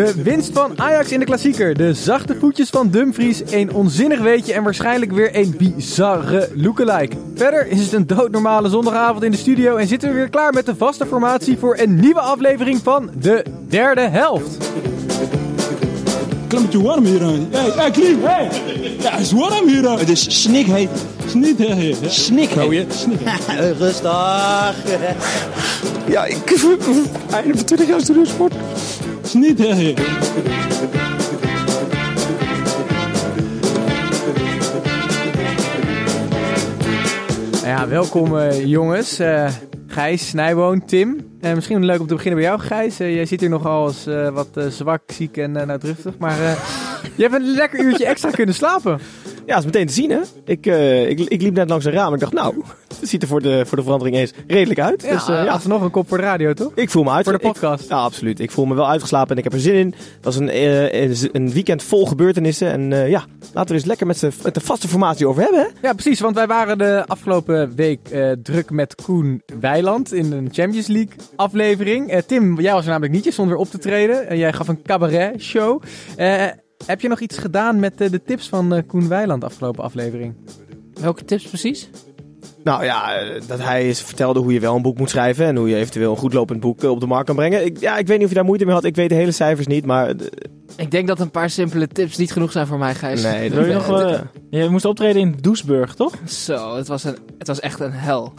De winst van Ajax in de klassieker. De zachte voetjes van Dumfries. Een onzinnig weetje en waarschijnlijk weer een bizarre lookalike. Verder is het een doodnormale zondagavond in de studio. En zitten we weer klaar met de vaste formatie voor een nieuwe aflevering van de derde helft. Klimmetje warm hier aan. Hey, hey, Klim, hey! Ja, het is warm hier aan. Het is snikheet. Sniet, hè, hè. Snikheet. Rustig. Ja, ik... Einde van 20 jaar studiosport. Hè. Ja, welkom eh, jongens. Eh, Gijs, Snijboon, Tim. Eh, misschien leuk om te beginnen bij jou, Gijs. Eh, jij zit hier nogal eh, wat zwak, ziek en uh. Maar je hebt een lekker uurtje extra kunnen slapen. Ja, dat is meteen te zien, hè? Ik, eh, ik, ik liep net langs een raam en ik dacht, nou, het ziet er voor de, voor de verandering eens redelijk uit. Ja, dus ja. ja, alsnog een kop voor de radio, toch? ik voel me uit. Voor de podcast. ja, absoluut. Ik voel me wel uitgeslapen en ik heb er zin in. Het was een, een- weekend vol gebeurtenissen. En ja, laten we er eens lekker met, met de vaste formatie over hebben, hè? Ja, precies. Want wij waren de afgelopen week druk met Koen Weiland in een Champions League aflevering. Tim, jij was er namelijk niet. Je stond weer op te treden. En jij gaf een cabaret show. Heb je nog iets gedaan met eh, de tips van eh, Koen Weiland afgelopen aflevering? Welke tips precies? Nou ja, eh, dat hij vertelde hoe je wel een boek moet schrijven. En hoe je eventueel een goedlopend boek op de markt kan brengen. Ik, ja, ik weet niet of je daar moeite mee had. Ik weet de hele cijfers niet, maar... Ik denk dat een paar simpele tips niet genoeg zijn voor mij, Gijs. nee, dat Wil je nog, je moest optreden in Doesburg, toch? Zo, het was, een, het was echt een hel.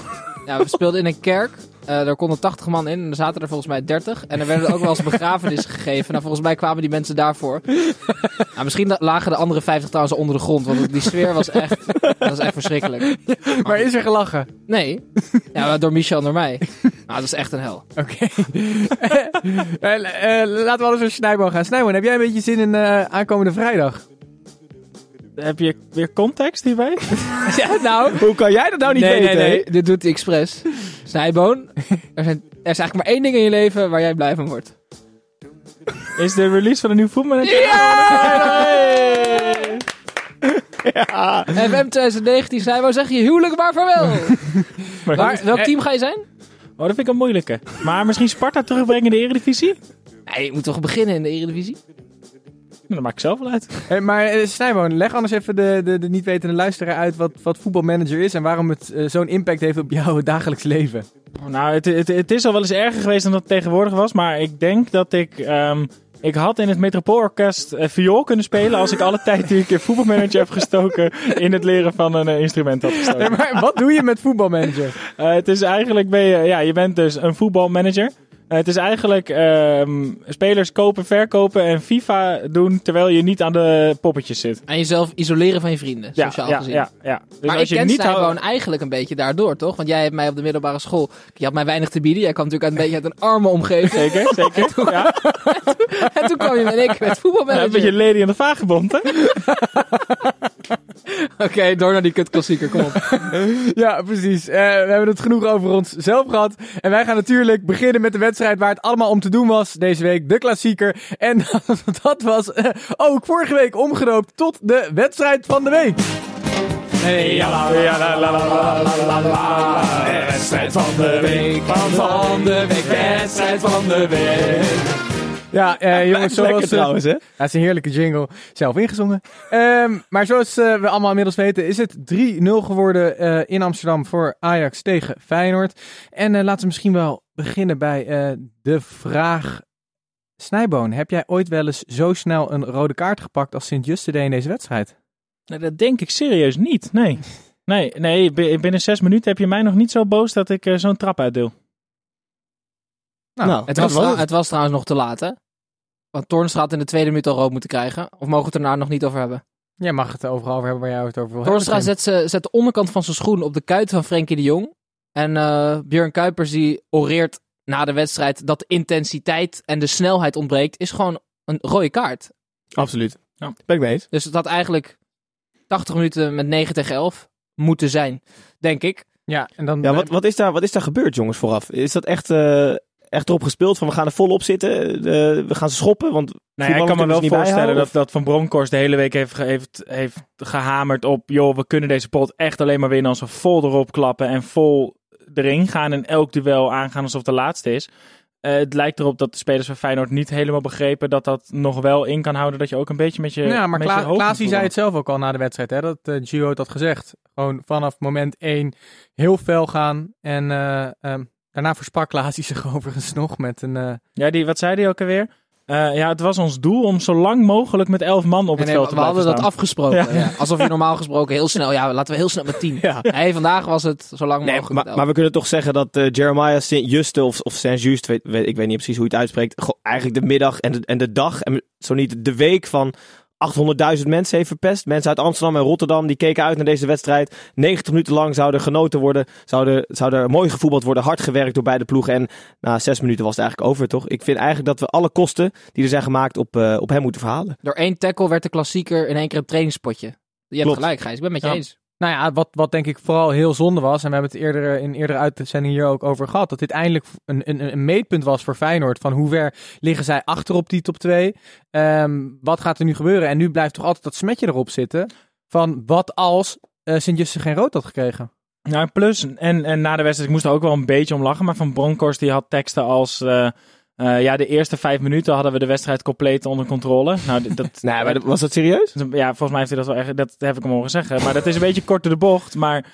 Ja, we speelden in een kerk. Eh er konden 80 man in en er zaten er volgens mij 30. En er werden ook wel eens begrafenissen gegeven. Nou, volgens mij kwamen die mensen daarvoor. Nou, misschien lagen de andere 50 trouwens onder de grond. Want die sfeer was echt, dat was echt verschrikkelijk. Maar is er gelachen? Nee. Ja, door Michel en door mij. Nou, dat is echt een hel. Oké. Eh, eh, laten we alles naar Snijboon gaan. Snijboon, heb jij een beetje zin in aankomende vrijdag? Heb je weer context hierbij? Ja, nou. Hoe kan jij dat nou niet nee, weten? nee, nee. Dit doet hij expres. Snijboon. Er, zijn, er is eigenlijk maar één ding in je leven waar jij blij van wordt. Is de release van een nieuw voetmanager? FM 2019, Snijboon, zeg je huwelijk maar vaarwel. Maar- Waar, welk team ga je zijn? Oh, dat vind ik een moeilijke. Maar misschien Sparta terugbrengen in de Eredivisie? Nee, je moet toch beginnen in de Eredivisie? Dat maak ik zelf wel uit. Hey, maar Snijboon, leg anders even de, de, de niet wetende luisteraar uit wat, wat voetbalmanager is en waarom het eh, zo'n impact heeft op jouw dagelijks leven. Nou, het, het, het is al wel eens erger geweest dan dat het tegenwoordig was. Maar ik denk dat ik... ehm, ik had in het Metropoolorkest eh, viool kunnen spelen als ik alle tijd die ik in voetbalmanager heb gestoken in het leren van een instrument had gestoken. Nee, maar wat doe je met voetbalmanager? Het is eigenlijk, ben je, ja, je bent dus een voetbalmanager. Eh, het is eigenlijk ehm, spelers kopen, verkopen en FIFA doen terwijl je niet aan de poppetjes zit. En jezelf isoleren van je vrienden, Ja, sociaal ja, gezien. ja, ja. Dus maar ik je ken niet Snijboon eigenlijk een beetje daardoor, toch? Want jij hebt mij op de middelbare school... Je had mij weinig te bieden. Jij kwam natuurlijk uit een beetje uit een arme omgeving. Zeker, zeker. Ja, en toen kwam je met ik met ja, een voetbalmanager. beetje Lady in de Vagebond, hè? Oké, door naar die kutklassieker, kom op. Ja, precies. Eh, we hebben het genoeg over onszelf gehad. En wij gaan natuurlijk beginnen met de wedstrijd waar het allemaal om te doen was deze week. De klassieker. En dat was eh, ook vorige week omgedoopt tot de wedstrijd van de week. Hey, ja, la, la, la. Wedstrijd van de week, van de week, wedstrijd van de week. Ja, eh, jongens, zoals... Lekker eh, trouwens, hè? ja, het is een heerlijke jingle. Zelf ingezongen. Ehm, maar zoals eh, we allemaal inmiddels weten, is het 3-0 geworden eh, in Amsterdam voor Ajax tegen Feyenoord. En eh, laten we misschien wel beginnen bij eh, de vraag. Snijboon, heb jij ooit wel eens zo snel een rode kaart gepakt als Sint-Just deed in deze wedstrijd? Nee, dat denk ik serieus niet, nee. Nee, nee, bi- binnen zes minuten heb je mij nog niet zo boos dat ik eh, zo'n trap uitdeel. Nou, Het dat was, het. het was trouwens nog te laat, hè? Want Toornstra had in de tweede minuut al rood moeten krijgen. Of mogen we het er nou nog niet over hebben? Jij mag het overal over hebben waar jij het over wil Torstra hebben. zet, ze- zet de onderkant van zijn schoen op de kuit van Frenkie de Jong. En eh Björn Kuipers die oreert na de wedstrijd dat de intensiteit en de snelheid ontbreekt. Is gewoon een rode kaart. Absoluut. Ja. Ben ik mee eens. Dus het had eigenlijk 80 minuten met 9 tegen 11 moeten zijn, denk ik. Ja, en dan... Ja, wat, wat, is daar, wat is daar gebeurd, jongens, vooraf? Is dat echt, eh, echt erop gespeeld van we gaan er volop zitten, eh, we gaan ze schoppen? Want Nou ja, ik kan me wel voorstellen dat, dat Van Bronckhorst de hele week heeft, heeft, heeft gehamerd op... joh, we kunnen deze pot echt alleen maar winnen als we vol erop klappen en vol erin gaan en elk duel aangaan alsof het de laatste is. Eh, het lijkt erop dat de spelers van Feyenoord niet helemaal begrepen dat dat nog wel in kan houden. Dat je ook een beetje met je ja, maar met je Kla hoofd Klaas zei het zelf ook al na de wedstrijd, hè, dat eh Gio had dat gezegd. Gewoon vanaf moment 1 heel fel gaan. En eh, ehm, daarna versprak Klaas die zich overigens nog met een... eh, Ja, die, wat zei hij ook alweer? Eh, ja, het was ons doel om zo lang mogelijk met elf man op het Nee, veld we te blijven hadden dat afgesproken. Ja. Ja. Alsof je normaal gesproken heel snel... Ja, laten we heel snel met 10. Ja. Nee, vandaag was het zo lang Nee, mogelijk maar, met maar we kunnen toch zeggen dat eh, Jeremiah Sint-Juste of, of Saint-Just, weet, weet- ik weet niet precies hoe je het uitspreekt, eigenlijk de middag en de, en de dag, en zo niet de week van 800.000 mensen heeft verpest. Mensen uit Amsterdam en Rotterdam die keken uit naar deze wedstrijd. 90 minuten lang zou er genoten worden, zou er, zou er mooi gevoetbald worden, hard gewerkt door beide ploegen. En na zes minuten was het eigenlijk over, toch? Ik vind eigenlijk dat we alle kosten die er zijn gemaakt op, eh, op hem moeten verhalen. Door één tackle werd de klassieker in één keer een trainingspotje. Je hebt Klopt. gelijk, Gijs. Ik ben het met je Ja. eens. Nou ja, wat, wat denk ik vooral heel zonde was, en we hebben het eerder in eerdere uitzendingen hier ook over gehad, dat dit eindelijk een, een, een meetpunt was voor Feyenoord. Van hoe ver liggen zij achter op die top 2? wat gaat er nu gebeuren? En nu blijft toch altijd dat smetje erop zitten van wat als eh Sint-Juste geen rood had gekregen? Ja, plus, en, en na de wedstrijd, ik moest er ook wel een beetje om lachen, maar Van Bronckhorst die had teksten als... eh, eh, ja, de eerste vijf minuten hadden we de wedstrijd compleet onder controle. Nou, dat, Nee, maar was dat serieus? Ja, volgens mij heeft hij dat wel echt, dat heb ik hem horen zeggen. Maar dat is een beetje kort door de bocht. Maar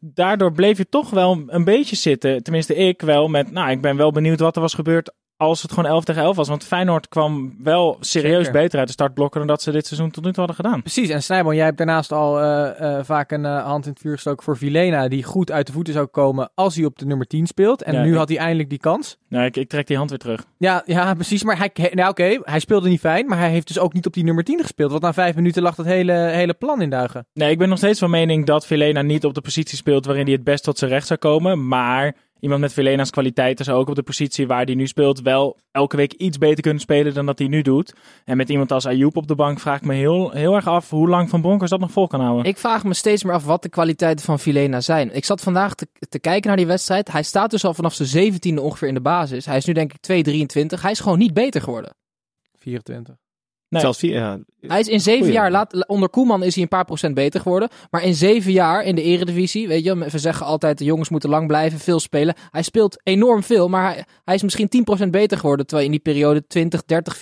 daardoor bleef je toch wel een beetje zitten. Tenminste, ik wel met, nou, ik ben wel benieuwd wat er was gebeurd als het gewoon 11 tegen 11 was. Want Feyenoord kwam wel serieus Zeker. beter uit de startblokken dan dat ze dit seizoen tot nu toe hadden gedaan. Precies, en Snijboon, jij hebt daarnaast al eh, eh, vaak een eh, hand in het vuur gestoken voor Vilena, die goed uit de voeten zou komen als hij op de nummer 10 speelt. En Ja, nu ik- had hij eindelijk die kans. Nou, ik, ik trek die hand weer terug. Ja, ja precies. Maar hij, nou, oké, hij speelde niet fijn, maar hij heeft dus ook niet op die nummer 10 gespeeld. Want na vijf minuten lag dat hele, hele plan in duigen. Nee, ik ben nog steeds van mening dat Vilena niet op de positie speelt waarin hij het best tot zijn recht zou komen. Maar iemand met Vilena's kwaliteiten zou ook op de positie waar hij nu speelt wel elke week iets beter kunnen spelen dan dat hij nu doet. En met iemand als Ayoub op de bank vraag ik me heel, heel erg af hoe lang Van Bronckhorst dat nog vol kan houden. Ik vraag me steeds meer af wat de kwaliteiten van Vilena zijn. Ik zat vandaag te, te kijken naar die wedstrijd. Hij staat dus al vanaf zijn zeventiende ongeveer in de basis. Hij is nu denk ik 2,23. Hij is gewoon niet beter geworden. 24. Nee. Zelfs vier, ja. Hij is in zeven Goeie. jaar, laat, onder Koeman is hij een paar procent beter geworden. Maar in zeven jaar in de eredivisie, weet je, we zeggen altijd de jongens moeten lang blijven, veel spelen. Hij speelt enorm veel, maar hij, hij is misschien 10% beter geworden. Terwijl je in die periode 20, 30,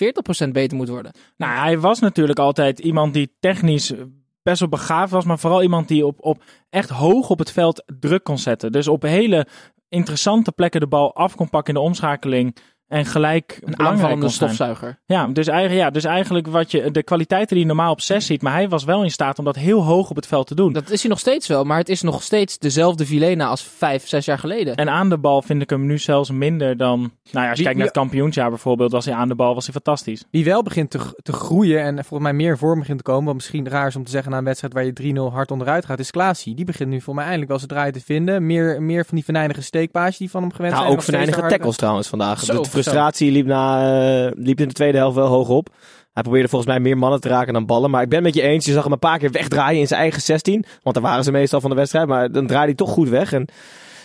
40% beter moet worden. Nou, hij was natuurlijk altijd iemand die technisch best wel begaafd was, maar vooral iemand die op, op echt hoog op het veld druk kon zetten. Dus op hele interessante plekken de bal af kon pakken in de omschakeling en gelijk Een aanvallende stofzuiger. Ja, dus eigenlijk, ja, dus eigenlijk wat je, de kwaliteiten die je normaal op 6 ziet, maar hij was wel in staat om dat heel hoog op het veld te doen. Dat is hij nog steeds wel, maar het is nog steeds dezelfde Vilena als vijf, zes jaar geleden. En aan de bal vind ik hem nu zelfs minder dan. Nou ja, als je Wie- kijkt naar het kampioensjaar bijvoorbeeld, was hij aan de bal, was hij fantastisch. Wie wel begint te, te groeien en volgens mij meer vorm begint te komen, wat misschien raar is om te zeggen na een wedstrijd waar je 3-0 hard onderuit gaat, is Klaasie. Die begint nu voor mij eindelijk wel zijn draai te vinden. Meer, meer van die venijnige steekpaasjes die van hem gewend Nou, zijn. ook venijnige tackles trouwens vandaag. Zo, frustratie liep, na, eh, liep in de tweede helft wel hoog op. Hij probeerde volgens mij meer mannen te raken dan ballen. Maar ik ben met je eens. Je zag hem een paar keer wegdraaien in zijn eigen 16. Want daar waren ze meestal van de wedstrijd. Maar dan draaide hij toch goed weg. En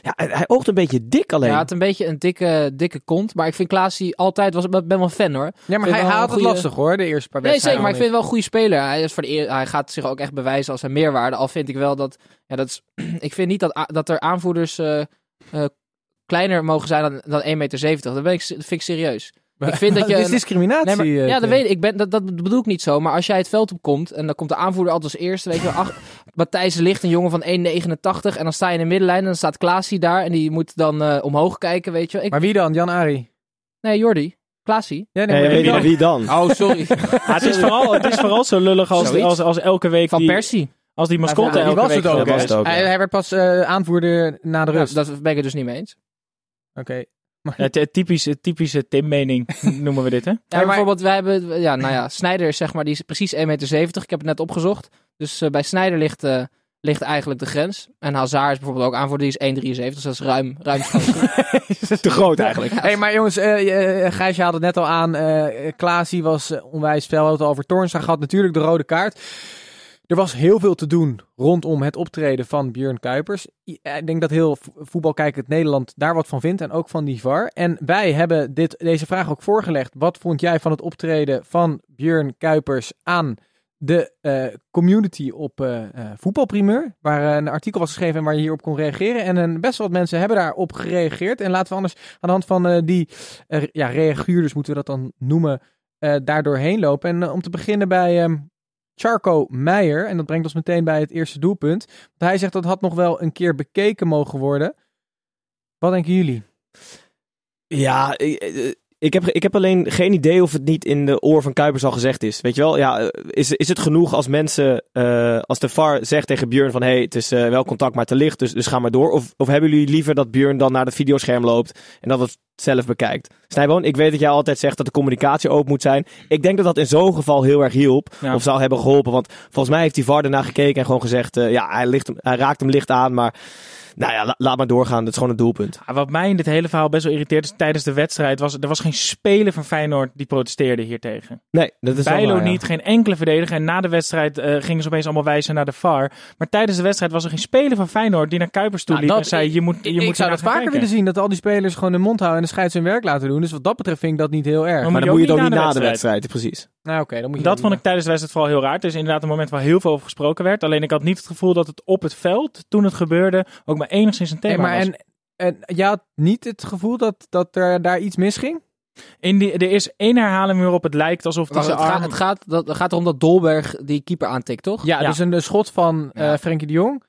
ja, hij, hij oogt een beetje dik alleen. Ja, het een beetje een dikke, dikke kont. Maar ik vind Klaasie altijd, was, ik ben wel een fan hoor. Ja, maar hij haalt het lastig hoor, de eerste paar Nee, wedstrijden. zeker, maar ik vind het wel een goede speler. Hij, is voor de eer- hij gaat zich ook echt bewijzen als een meerwaarde. Al vind ik wel dat. Ja, dat is, ik vind niet dat, dat er aanvoerders eh, eh, kleiner mogen zijn dan, dan 1,70 meter. Dat, ben ik, dat vind ik serieus. Ik vind dat je. Is discriminatie. Nee, maar, eh, ja, dat weet ik. ik ben, dat, dat bedoel ik niet zo. Maar als jij het veld op komt en dan komt de aanvoerder altijd als eerste. Weet je wel, ach, Matthijs ligt een jongen van 1,89. En dan sta je in de middenlijn en dan staat Klaasie daar. En die moet dan eh, omhoog kijken, weet je wel. Ik, Maar wie dan? Jan Ari? nee, Jordi. Klaasie. Ja, Nee, weet wie dan? wie dan? Oh, sorry. Het, is vooral, het is vooral zo lullig als, Zoiets. als, als elke week. Van die, Persie. Als die mascotte Ja, die elke was week het ook. gewoon Dat was hè? het ook, ja. hij, hij werd pas eh, aanvoerder na de Ja, rust. dat ben ik het dus niet mee eens. Oké. Het, het typische, typische Tim-mening noemen we dit, hè? Ja, maar- bijvoorbeeld, wij hebben, ja, nou ja, Snijder is zeg maar, die is precies 1,70 meter. Ik heb het net opgezocht. Dus eh, bij Snijder ligt, eh, ligt eigenlijk de grens. En Hazard is bijvoorbeeld ook aanvoerder, die is 1,73. Dus dat is ruim, ruim schoon. Te groot eigenlijk. Hey, maar jongens, eh eh, Gijs, je had het net al aan. eh Klaasie was onwijs fel. Over Toornstra gehad. Natuurlijk de rode kaart. Er was heel veel te doen rondom het optreden van Björn Kuipers. Eh, Ik denk dat heel voetbalkijkend Nederland daar wat van vindt. En ook van die VAR. En wij hebben dit, deze vraag ook voorgelegd. Wat vond jij van het optreden van Björn Kuipers aan de eh, community op eh, eh, Voetbalprimeur? Waar een artikel was geschreven en waar je hierop kon reageren. En best wel wat mensen hebben daarop gereageerd. En laten we anders aan de hand van die ja, reaguurders, moeten we dat dan noemen, daar doorheen lopen. En om te beginnen bij ehm, Charco Meijer. En dat brengt ons meteen bij het eerste doelpunt. Want hij zegt dat had nog wel een keer bekeken mogen worden. Wat denken jullie? Ja, ik, heb, ik heb alleen geen idee of het niet in de oor van Kuipers al gezegd is. Weet je wel, ja, eh, is, is het genoeg als mensen, eh, als de VAR zegt tegen Björn van... hé, hey, het is eh, wel contact, maar te licht, dus, dus ga maar door. Of, of hebben jullie liever dat Björn dan naar het videoscherm loopt en dat het zelf bekijkt? Snijboon, ik weet dat jij altijd zegt dat de communicatie open moet zijn. Ik denk dat dat in zo'n geval heel erg hielp, Ja. of zou hebben geholpen. Want volgens mij heeft die VAR ernaar gekeken en gewoon gezegd... ja, hij, ligt hem, hij raakt hem licht aan, maar... Nou ja, la- laat maar doorgaan. Dat is gewoon een doelpunt. Wat mij in dit hele verhaal best wel irriteert is tijdens de wedstrijd was er was geen speler van Feyenoord die protesteerde hiertegen. Nee, dat is Bijlo waar, ja. niet, geen enkele verdediger. En na de wedstrijd eh, gingen ze opeens allemaal wijzen naar de VAR. Maar tijdens de wedstrijd was er geen speler van Feyenoord die naar Kuipers toe Nou, liep dat- en zei je moet, je ik moet ik zou dat vaker kijken. willen zien. Dat al die spelers gewoon de mond houden en de scheids hun werk laten doen. Dus wat dat betreft vind ik dat niet heel erg. Maar Maar je dan moet je het ook niet na de wedstrijd, precies. Nou oké, dan moet je Dat vond ik tijdens de wedstrijd vooral heel raar. Het is inderdaad een moment waar heel veel over gesproken werd. Alleen ik had niet het gevoel dat het op het veld, toen het gebeurde, ook maar enigszins een Hey, thema maar was. en, en je had niet het gevoel dat, dat er daar iets misging? In die, er is één herhaling waarop het lijkt alsof het zijn het, gaat, arm... het, gaat, dat, het gaat erom dat Dolberg die keeper aantikt, toch? Ja, Ja. dus een, een schot van eh Ja. Frenkie de Jong.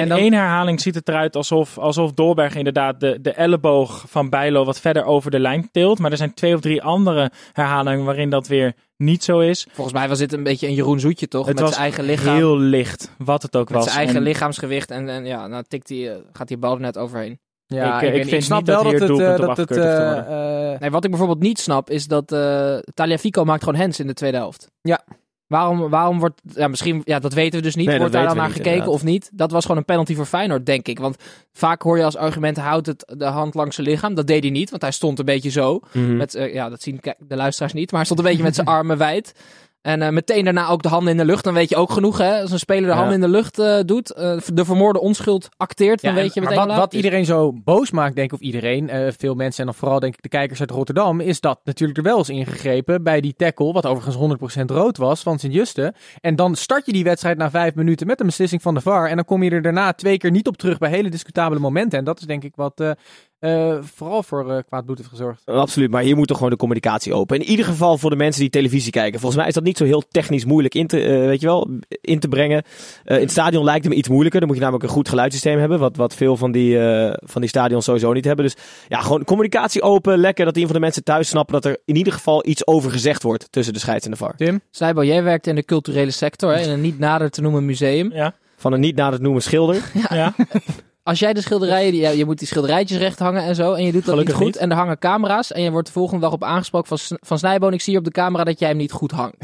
In dan- één herhaling ziet het eruit alsof, alsof Dolberg inderdaad de, de elleboog van Bijlo wat verder over de lijn tilt. Maar er zijn twee of drie andere herhalingen waarin dat weer niet zo is. Volgens mij was dit een beetje een Jeroen Zoetje, toch? Het Met was zijn eigen lichaam. Heel licht, wat het ook met was. zijn eigen En lichaamsgewicht. En, en ja, nou tikt hij, eh, gaat die bal er net overheen. Ja, Ik, eh, ik weet vind snap niet dat wel hier dat het, doelpunt eh, dat het, eh, eh, Nee, wat ik bijvoorbeeld niet snap, is dat eh Taliafico maakt gewoon hands in de tweede helft. Ja. Waarom, waarom wordt, ja misschien, ja dat weten we dus niet, Nee, wordt daar dan naar niet, gekeken of niet? Dat was gewoon een penalty voor Feyenoord, denk ik. Want vaak hoor je als argument, houdt het de hand langs zijn lichaam. Dat deed hij niet, want hij stond een beetje zo. Mhm. Met, eh, ja, dat zien de luisteraars niet, maar hij stond een beetje met zijn armen wijd. En eh, meteen daarna ook de handen in de lucht. Dan weet je ook genoeg, hè? Als een speler de Ja. handen in de lucht eh, doet, eh, de vermoorde onschuld acteert, dan Ja, weet je maar meteen wat, wat iedereen zo boos maakt, denk ik, of iedereen, veel mensen en dan vooral denk ik de kijkers uit Rotterdam, is dat natuurlijk er wel is ingegrepen bij die tackle, wat overigens 100% rood was van Sint-Juste. En dan start je die wedstrijd na vijf minuten met een beslissing van de VAR en dan kom je er daarna twee keer niet op terug bij hele discutabele momenten. En dat is denk ik wat eh, vooral voor eh, kwaad bloed heeft gezorgd. Absoluut, maar hier moet toch gewoon de communicatie open. In ieder geval voor de mensen die televisie kijken. Volgens mij is dat niet zo heel technisch moeilijk in te, eh, weet je wel, in te brengen. Eh, in het stadion lijkt het me iets moeilijker. Dan moet je namelijk een goed geluidssysteem hebben. Wat, wat veel van die, eh, van die stadions sowieso niet hebben. Dus ja, gewoon communicatie open. Lekker dat een van de mensen thuis snappen dat er in ieder geval iets over gezegd wordt tussen de scheids en de VAR. Tim? Snijbo, jij werkt in de culturele sector, hè, in een niet nader te noemen museum. Ja, Van een niet naar het noemen schilder. ja. Als jij de schilderijen, die, je moet die schilderijtjes recht hangen en zo, en je doet dat Gelukkig niet goed, niet. en er hangen camera's, en je wordt de volgende dag op aangesproken van, van Snijboon, ik zie op de camera dat jij hem niet goed hangt.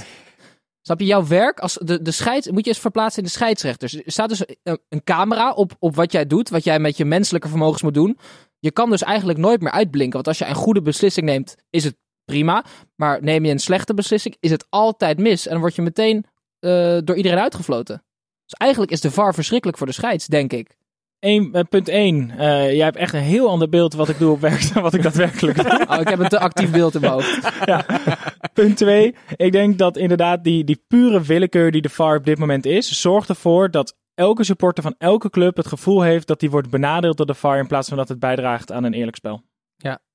Snap je, jouw werk als de, de scheids, moet je eens verplaatsen in de scheidsrechters. Er staat dus een, een camera op, op wat jij doet, wat jij met je menselijke vermogens moet doen. Je kan dus eigenlijk nooit meer uitblinken, want als je een goede beslissing neemt, is het prima. Maar neem je een slechte beslissing, is het altijd mis. En dan word je meteen eh, door iedereen uitgefloten. Dus eigenlijk is de VAR verschrikkelijk voor de scheids, denk ik. Eh, punt 1. jij hebt echt een heel ander beeld wat ik doe op werk dan wat ik daadwerkelijk doe. Oh, ik heb een te actief beeld in mijn hoofd. Punt 2. Ik denk dat inderdaad die, die pure willekeur die de VAR op dit moment is, zorgt ervoor dat elke supporter van elke club het gevoel heeft dat die wordt benadeeld door de VAR in plaats van dat het bijdraagt aan een eerlijk spel.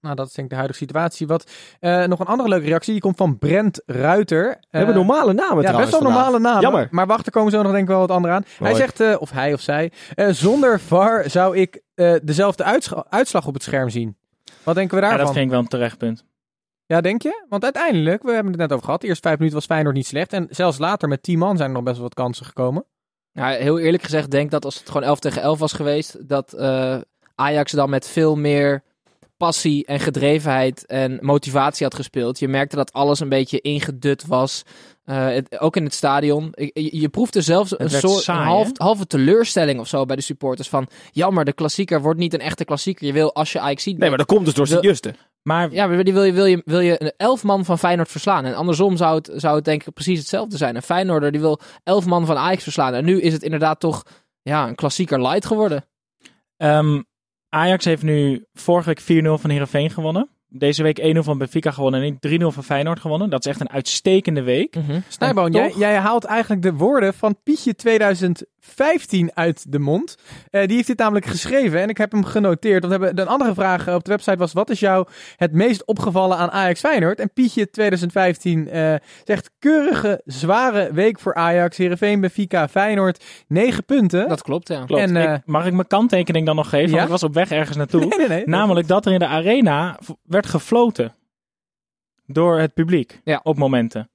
Ja, nou dat is denk ik de huidige situatie. Wat, eh, nog een andere leuke reactie, die komt van Brent Ruiter. We hebben Eh, normale namen Ja, trouwens best wel normale namen. Jammer. Maar wacht, er komen zo nog denk ik wel wat andere aan. Hij zegt, eh, of hij of zij, eh, zonder VAR zou ik eh, dezelfde uitslag op het scherm zien. Wat denken we Ja, daarvan? dat vind ik wel een terecht punt. Ja, denk je? Want uiteindelijk, we hebben het net over gehad, de eerste vijf minuten was Feyenoord niet slecht. En zelfs later met 10 man zijn er nog best wel wat kansen gekomen. Ja, heel eerlijk gezegd denk dat als het gewoon 11 tegen 11 was geweest, dat eh, Ajax dan met veel meer passie en gedrevenheid en motivatie had gespeeld. Je merkte dat alles een beetje ingedut was. Eh, het- ook in het stadion. Ik- Je, je proefde zelfs een soort saai, een half, halve teleurstelling of zo bij de supporters. Van jammer, de klassieker wordt niet een echte klassieker. Je wil als je Ajax ziet. Nee, maar dat komt dus door De- Sint-Juste. Maar Ja, maar die wil je, wil, je, wil je een elf man van Feyenoord verslaan. En andersom zou het, zou het denk ik precies hetzelfde zijn. Een Feyenoorder die wil elf man van Ajax verslaan. En nu is het inderdaad toch ja, een klassieker light geworden. Ehm, Ajax heeft nu vorige week 4-0 van Heerenveen gewonnen. Deze week 1-0 van Benfica gewonnen en nu 3-0 van Feyenoord gewonnen. Dat is echt een uitstekende week. Snijboon, En jij, toch- jij haalt eigenlijk de woorden van Pietje 2015 uit de mond. Eh, die heeft dit namelijk geschreven en ik heb hem genoteerd. Want we hebben, een andere vraag op de website was: wat is jou het meest opgevallen aan Ajax Feyenoord? En Pietje 2015 eh, zegt: keurige, zware week voor Ajax. Heerenveen, Benfica, Feyenoord, 9 punten. Dat klopt, ja. Klopt. En, eh, Ik- mag ik mijn kanttekening dan nog geven? Ja? Want ik was op weg ergens naartoe. Nee, nee, nee. Namelijk dat er in de arena werd gefloten. Door het publiek. Ja. Op momenten.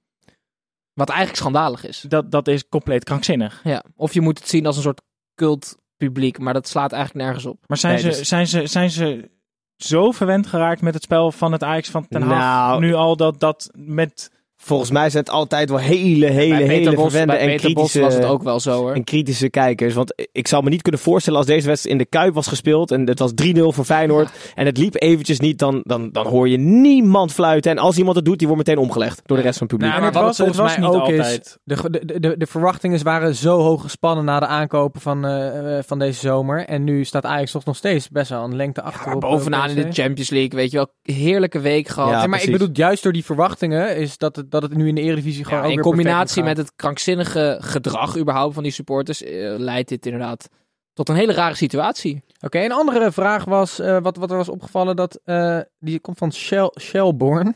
Wat eigenlijk schandalig is. Dat, dat is compleet krankzinnig. Ja. Of je moet het zien als een soort cult publiek. Maar dat slaat eigenlijk nergens op. Maar zijn, Nee, ze, dus- zijn, ze, zijn ze zo verwend geraakt met het spel van het Ajax van Ten Hag? Nou- nu al dat, dat met... Volgens mij zijn het altijd wel hele, hele, bij hele Bos, verwende en Bos kritische, was het ook wel zo hoor. en kritische kijkers. Want ik zou me niet kunnen voorstellen als deze wedstrijd in de Kuip was gespeeld en het was 3-0 voor Feyenoord en het liep eventjes niet, dan, dan, dan hoor je niemand fluiten. En als iemand het doet, die wordt meteen omgelegd door de rest van het publiek. Nou, maar het wat was- het volgens was mij niet ook altijd. is, de, de, de, de verwachtingen waren zo hoog gespannen na de aankopen van, eh, eh, van deze zomer. En nu staat Ajax toch nog steeds best wel een lengte achter. Op, eh, bovenaan in de. Champions League, weet je wel, heerlijke week gehad. Ja, maar ik bedoel, juist door die verwachtingen is dat het, dat het nu in de Eredivisie gewoon Ja, ook in combinatie met het krankzinnige gedrag überhaupt van die supporters eh, leidt dit inderdaad tot een hele rare situatie. Oké, een andere vraag was, eh, wat, wat er was opgevallen, dat, eh, die komt van Shell, Shellborn.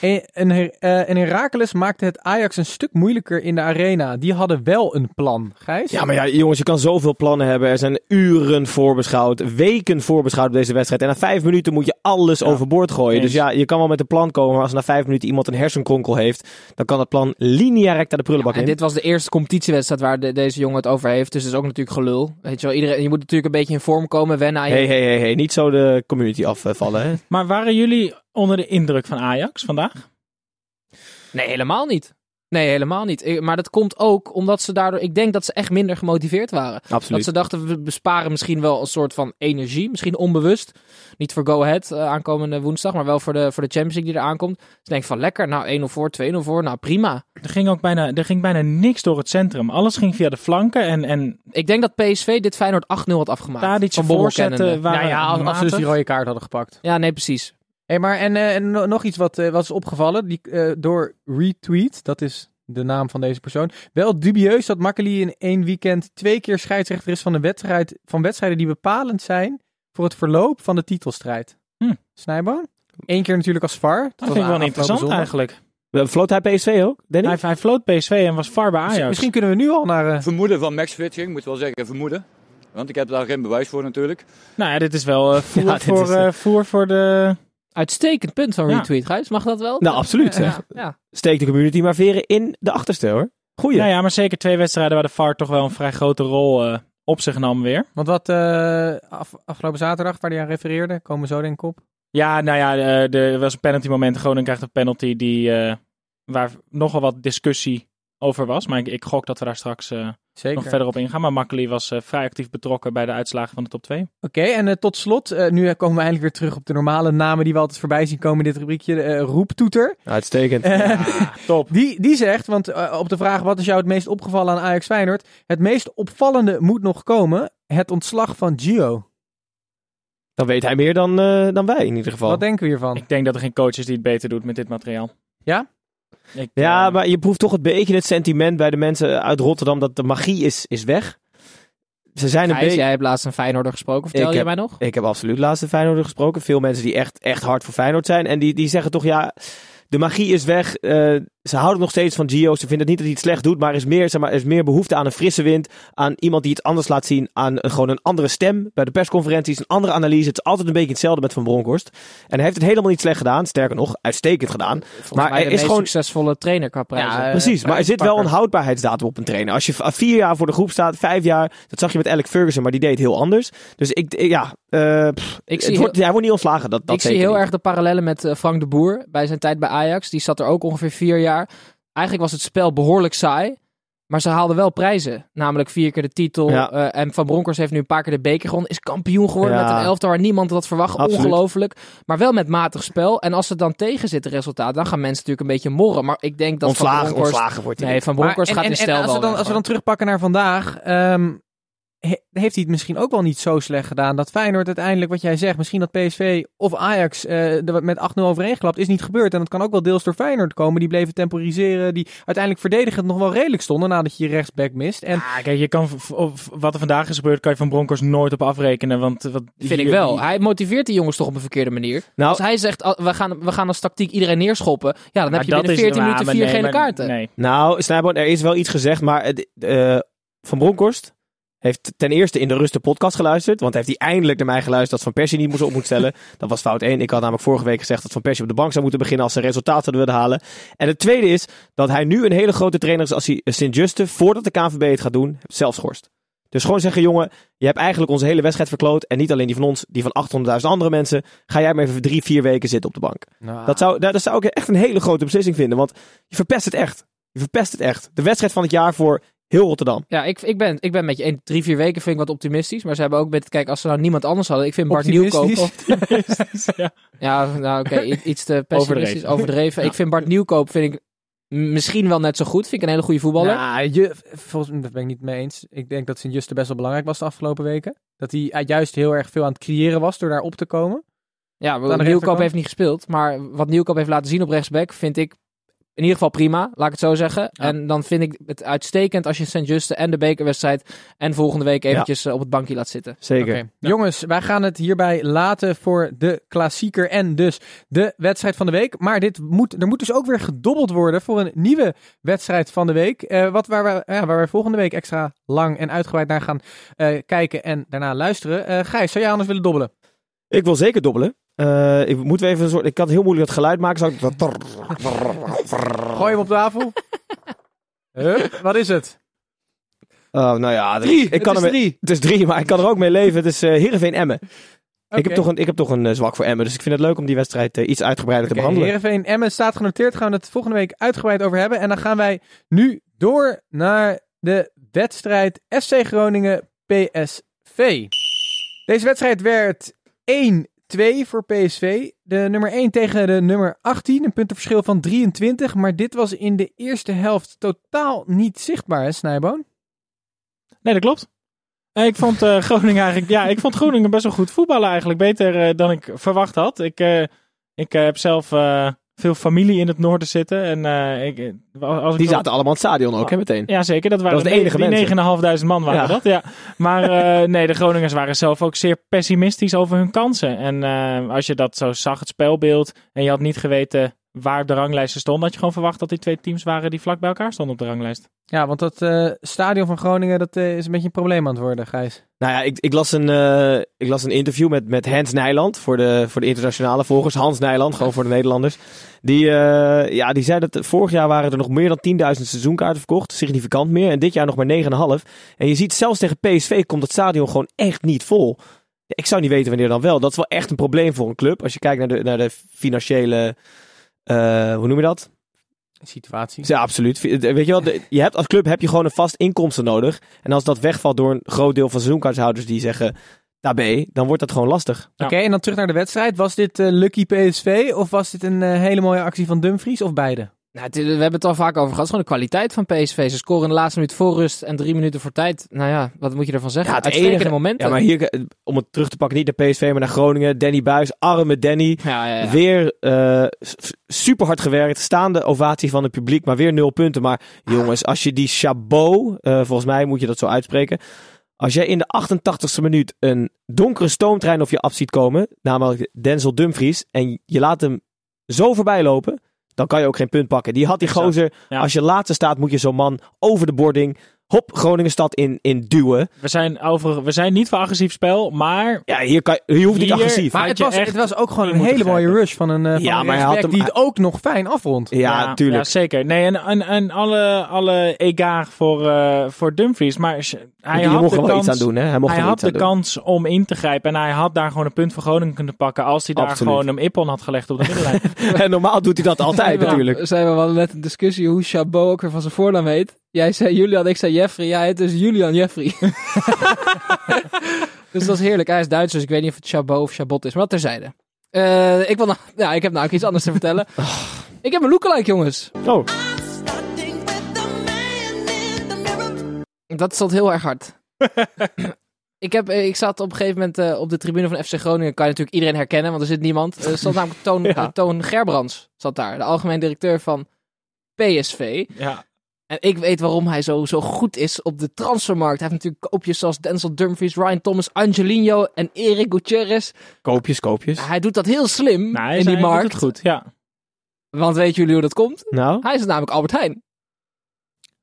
En, en, Her- eh, en Heracles maakte het Ajax een stuk moeilijker in de arena. Die hadden wel een plan, Gijs. Ja, maar ja, jongens, je kan zoveel plannen hebben. Er zijn uren voorbeschouwd, weken voorbeschouwd op deze wedstrijd. En na vijf minuten moet je alles overboord gooien. Eens. Dus ja, je kan wel met een plan komen, maar als na vijf minuten iemand een hersenkronkel heeft, dan kan dat plan linea recta de prullenbak en in. dit was de eerste competitiewedstrijd waar de- deze jongen het over heeft. Dus dat is ook natuurlijk gelul. Weet je wel, iedereen, je moet natuurlijk een beetje in vorm komen, wennen aan je... Hey, hey, hey, hey, niet zo de community afvallen, hè? Maar waren jullie onder de indruk van Ajax vandaag? Nee, helemaal niet. Nee, helemaal niet. Ik- Maar dat komt ook omdat ze daardoor... Ik denk dat ze echt minder gemotiveerd waren. Dat Absoluut. ze dachten, we besparen misschien wel een soort van energie. Misschien onbewust. Niet voor Go Ahead eh, aankomende woensdag, maar wel voor de, voor de Champions League die er aankomt. Ze denken van lekker, nou 1-0 voor, 2-0 voor, nou prima. Er ging ook bijna, er ging bijna niks door het centrum. Alles ging via de flanken en, en Ik denk dat PSV dit Feyenoord 8-0 had afgemaakt. Tadic Van voorzetten waren Nou ja, als, als ze dus die rode kaart hadden gepakt. Ja, nee, precies. Hey, maar en, eh, en no- nog iets wat, eh, wat is opgevallen. Die, eh, door retweet, dat is de naam van deze persoon. Wel dubieus dat Makkeli in één weekend twee keer scheidsrechter is van, een wedstrijd, van wedstrijden die bepalend zijn voor het verloop van de titelstrijd. Hm. Snijboon? Eén keer natuurlijk als VAR. Dat vind ik wel interessant eigenlijk. Floot hij PSV ook, Danny? Hij, hij floot PSV en was VAR bij Ajax. Misschien kunnen we nu al naar... Vermoeden van matchfixing, moet wel zeggen vermoeden. Want ik heb daar geen bewijs voor natuurlijk. Nou ja, dit is wel eh, voer, Ja, dit voor, is, eh, voer voor de... Uitstekend punt van retweet, Gijs. Mag dat wel? Nou, absoluut. Ja, ja. Steek de community maar veren in de achterste, hoor. Goeie. Nou ja, maar zeker twee wedstrijden waar de VAR toch wel een vrij grote rol eh, op zich nam weer. want wat eh, af- afgelopen zaterdag, waar hij aan refereerde, komen zo denk ik op. Ja, nou ja, eh, er was een penalty moment. Groningen krijgt een penalty die, eh, waar nogal wat discussie over was. Maar ik, ik gok dat we daar straks eh, Zeker. nog verder op ingaan. Maar Makkeli was eh, vrij actief betrokken bij de uitslagen van de top 2. Oké, en eh, tot slot, eh, nu komen we eindelijk weer terug op de normale namen die we altijd voorbij zien komen in dit rubriekje. eh roeptoeter. Uitstekend. Top. Die, die zegt, want op de vraag wat is jou het meest opgevallen aan Ajax Feyenoord? Het meest opvallende moet nog komen. Het ontslag van Gio. Dan weet hij meer dan, eh, dan wij in ieder geval. Wat denken we hiervan? Ik denk dat er geen coach is die het beter doet met dit materiaal. Ja? Ik, Ja, eh, maar je proeft toch een beetje het sentiment bij de mensen uit Rotterdam dat de magie is, is weg. Ze zijn een Gijs, beetje... jij hebt laatst een Feyenoorder gesproken. Vertel Ik je heb- mij nog? Ik heb absoluut laatst de Feyenoord gesproken. Veel mensen die echt, echt hard voor Feyenoord zijn. En die, die zeggen toch, ja, de magie is weg. Eh, ze houden nog steeds van Gio. Ze vinden niet dat hij het slecht doet, maar er is meer, zeg maar, er is meer behoefte aan een frisse wind. Aan iemand die het anders laat zien. Aan een- gewoon een andere stem bij de persconferenties. Een andere analyse. Het is altijd een beetje hetzelfde met Van Bronckhorst. En hij heeft het helemaal niet slecht gedaan. Sterker nog, uitstekend gedaan. Volgens maar de is gewoon succesvolle trainer qua prijzen. Ja, Precies, maar er zit wel een houdbaarheidsdatum op een trainer. Als je vier jaar voor de groep staat, vijf jaar, dat zag je met Alec Ferguson, maar die deed heel anders. Dus ik, ja, eh, pff, ik het zie, wordt, hij wordt niet ontslagen. Dat, dat ik zie heel niet. erg de parallellen met eh, Frank de Boer bij zijn tijd bij Ajax. Die zat er ook ongeveer vier jaar. Eigenlijk was het spel behoorlijk saai. Maar ze haalden wel prijzen. Namelijk vier keer de titel. Ja. eh, en Van Bronckhorst heeft nu een paar keer de beker gewonnen. Is kampioen geworden Ja. met een elftal waar niemand had verwacht. Absoluut. Ongelooflijk. Maar wel met matig spel. En als het dan tegen zit, het resultaat, dan gaan mensen natuurlijk een beetje morren. Maar ik denk dat Van ontslagen, Bronckhorst... ontslagen wordt hij. Nee. Van Maar- Bronckhorst en- gaat en- in en stijl als we, dan, als we dan terugpakken naar vandaag. ehm, heeft hij het misschien ook wel niet zo slecht gedaan. Dat Feyenoord uiteindelijk, wat jij zegt, misschien dat PSV of Ajax eh, er met 8-0 overeengeklapt, is niet gebeurd. En dat kan ook wel deels door Feyenoord komen. Die bleven temporiseren. Die uiteindelijk verdedigend nog wel redelijk stonden nadat je je rechtsback mist. En Ah, kijk, je kan, wat er vandaag is gebeurd, kan je van Broncos nooit op afrekenen. Want, wat, Vind hier- ik wel. Hij motiveert die jongens toch op een verkeerde manier. Nou, Als hij zegt, ah, we gaan, we gaan als tactiek iedereen neerschoppen. Ja, dan heb je binnen is- 14 ja, minuten maar vier nee, gele maar- kaarten. Nee. nou, Snijboon, er is wel iets gezegd, maar eh, Van Bronckhorst heeft ten eerste in de rust de podcast geluisterd. Want heeft hij eindelijk naar mij geluisterd dat Van Persie niet moest op moet stellen. Dat was fout één. Ik had namelijk vorige week gezegd dat Van Persie op de bank zou moeten beginnen als ze resultaten willen halen. En het tweede is dat hij nu een hele grote trainer is als hij Sint-Juste, voordat de KNVB het gaat doen, zelf schorst. Dus gewoon zeggen, jongen, je hebt eigenlijk onze hele wedstrijd verkloot. En niet alleen die van ons, die van 800.000 andere mensen. Ga jij maar even drie, vier weken zitten op de bank. nou, Dat zou, dat dat zou ik echt een hele grote beslissing vinden. Want je verpest het echt. Je verpest het echt. De wedstrijd van het jaar voor heel Rotterdam. Ja, ik, ik, ben, ik ben met je één. Drie, vier weken vind ik wat optimistisch. Maar ze hebben ook met, kijk, als ze nou niemand anders hadden. Ik vind Bart Nieuwkoop. Optimistisch? ja. Ja, nou oké, iets te pessimistisch, Overdreven. overdreven. Ik vind Bart Nieuwkoop vind ik misschien wel net zo goed. Vind ik een hele goede voetballer. Nou, je, volgens mij, dat ben ik niet mee eens. Ik denk dat Sint-Juste best wel belangrijk was de afgelopen weken. Dat hij eh, juist heel erg veel aan het creëren was door daar op te komen. Ja, Nieuwkoop heeft niet gespeeld. Maar wat Nieuwkoop heeft laten zien op rechtsback vind ik in ieder geval prima. Laat ik het zo zeggen. En dan vind ik het uitstekend als je Sint-Juste en de bekerwedstrijd en volgende week eventjes eh, op het bankje laat zitten. Zeker. Oké. Jongens, wij gaan het hierbij laten voor de klassieker en dus de wedstrijd van de week. Maar dit moet, er moet dus ook weer gedobbeld worden voor een nieuwe wedstrijd van de week. Eh, wat waar, we, ja, waar wij volgende week extra lang en uitgebreid naar gaan eh, kijken en daarna luisteren. Eh Gijs, zou jij anders willen dobbelen? Ik wil zeker dobbelen. Eh, ik moet weer even een soort. Ik had heel moeilijk dat geluid maken. Zou ik dat. Gooi hem op tafel. Hup, wat is het? Oh, nou ja. Drie, Ik het kan is er drie. Het is drie, maar ik kan er ook mee leven. Het is eh Heerenveen Emmen. Ik heb toch een, ik heb toch een eh, zwak voor Emmen. Dus ik vind het leuk om die wedstrijd iets uitgebreider te behandelen. Heerenveen Emmen staat genoteerd. Gaan we het volgende week uitgebreid over hebben. En dan gaan wij nu door naar de wedstrijd FC Groningen PSV. Deze wedstrijd werd 1-2 voor PSV. De nummer 1 tegen de nummer 18. Een puntenverschil van 23. Maar dit was in de eerste helft totaal niet zichtbaar, hè, Snijboon? Nee, dat klopt. Eh, Ik vond eh, Groningen eigenlijk, ja, ik vond Groningen best wel goed voetballen eigenlijk. Beter eh, dan ik verwacht had. Ik, ik heb zelf veel familie in het noorden zitten. En eh, ik, als ik Die zaten allemaal in het stadion ook, hè, meteen. Ja, zeker. Dat waren Dat de enige die mensen. 9.500 man waren Ja. dat, ja. Maar eh, nee, de Groningers waren zelf ook zeer pessimistisch over hun kansen. En eh, als je dat zo zag, het spelbeeld, en je had niet geweten waar op de ranglijsten stonden, had je gewoon verwacht dat die twee teams waren die vlak bij elkaar stonden op de ranglijst. Ja, want dat eh, stadion van Groningen dat, eh, is een beetje een probleem aan het worden, Gijs. Nou ja, ik, ik, las een, eh, ik las een interview met, met Hans Nijland voor de, voor de internationale volgers. Hans Nijland, gewoon voor de Nederlanders. Die, eh, ja, die zei dat vorig jaar waren er nog meer dan 10.000 seizoenkaarten verkocht. Significant meer. En dit jaar nog maar 9,5. En je ziet zelfs tegen PSV komt het stadion gewoon echt niet vol. Ik zou niet weten wanneer dan wel. Dat is wel echt een probleem voor een club. Als je kijkt naar de, naar de financiële... eh, hoe noem je dat? Situatie. Ja, absoluut. Weet je wel, je hebt als club heb je gewoon een vast inkomsten nodig. En als dat wegvalt door een groot deel van seizoenkaarthouders die zeggen daarbij, dan wordt dat gewoon lastig. Ja. Oké, en dan terug naar de wedstrijd. Was dit eh, Lucky PSV of was dit een eh, hele mooie actie van Dumfries of beide? Nou, we hebben het al vaak over gehad. Het is gewoon de kwaliteit van PSV. Ze scoren in de laatste minuut voor rust en drie minuten voor tijd. Nou ja, wat moet je ervan zeggen? Ja, het Uitstekende enige- momenten. Ja, maar hier, om het terug te pakken, niet naar PSV, maar naar Groningen. Danny Buis, arme Danny. Ja, ja, ja. Weer eh, super hard gewerkt. Staande ovatie van het publiek, maar weer nul punten. Maar jongens, als je die Chabot, eh, volgens mij moet je dat zo uitspreken. Als jij in de 88ste minuut een donkere stoomtrein op je af ziet komen, namelijk Denzel Dumfries, en je laat hem zo voorbij lopen, dan kan je ook geen punt pakken. Die had die gozer, Ja. als je laatste staat, moet je zo'n man over de boarding, hop, Groningenstad in, in duwen. We zijn, over, we zijn niet voor agressief spel, maar Ja, hier, kan, hier hoeft niet Hier- agressief. Maar het was, echt het was ook gewoon een hele mooie rush van een, eh, van Ja, een maar hij had hem- die het ook nog fijn afrondt. ja, tuurlijk. Ja, zeker. Nee, en, en, en alle, alle egaar voor, eh, voor Dumfries. Maar hij had mocht de wel kans, iets aan doen, hè? Hij mocht hij wel had de doen. kans om in te grijpen. En hij had daar gewoon een punt voor Groningen kunnen pakken. Als hij daar Absoluut. gewoon een ippon had gelegd op de middenlijn. En normaal doet hij dat altijd natuurlijk. Zijn we we hadden net een discussie hoe Chabot ook weer van zijn voornaam heet. Jij zei Julian, ik zei Jeffrey. Jij heet dus Julian Jeffrey. dus dat is heerlijk. Hij is Duits, dus ik weet niet of het Chabot of Chabot is. Maar dat terzijde. Eh, ik, wil nou, ja, ik heb nou ook iets anders te vertellen. Ik heb een lookalike, jongens. Oh, Dat stond heel erg hard. ik, heb, eh, ik zat op een gegeven moment eh, op de tribune van FC Groningen. Kan je natuurlijk iedereen herkennen, want er zit niemand. Er stond namelijk Toon, Ja. Toon Gerbrands zat daar. De algemeen directeur van PSV. ja. En ik weet waarom hij zo, zo goed is op de transfermarkt. Hij heeft natuurlijk koopjes zoals Denzel Dumfries, Ryan Thomas, Angelino en Erik Gutierrez. koopjes, koopjes. Hij doet dat heel slim Nou, in die hij doet markt. het goed, ja. Want weten jullie hoe dat komt? Nou, Hij is namelijk Albert Heijn.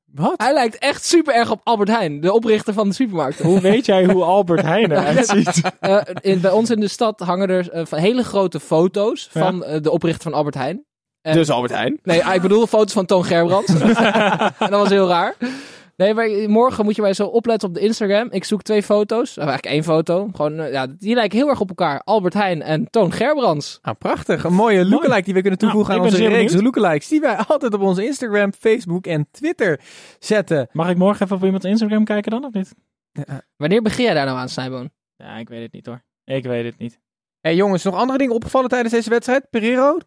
Wat? Hij lijkt echt super erg op Albert Heijn, de oprichter van de supermarkt. Hoe weet jij hoe Albert Heijn eruit ziet? Eh, in, bij ons in de stad hangen er eh, hele grote foto's Ja. van eh, de oprichter van Albert Heijn. En- dus Albert Heijn. Nee, ah, ik bedoel foto's van Toon Gerbrands. dat was heel raar. Nee, maar morgen moet je mij zo opletten op de Instagram. Ik zoek twee foto's. Of eigenlijk één foto. Gewoon, eh, ja, die lijken heel erg op elkaar. Albert Heijn en Toon Gerbrands. Nou, prachtig. Een mooie lookalike die we kunnen toevoegen aan onze reeks benieuwd. lookalikes. Die wij altijd op onze Instagram, Facebook en Twitter zetten. Mag ik morgen even op iemands Instagram kijken dan, of niet? Wanneer begin jij daar nou aan, Snijboon? Ja, ik weet het niet hoor. Ik weet het niet. hey, jongens, nog andere dingen opgevallen tijdens deze wedstrijd? Pereiro?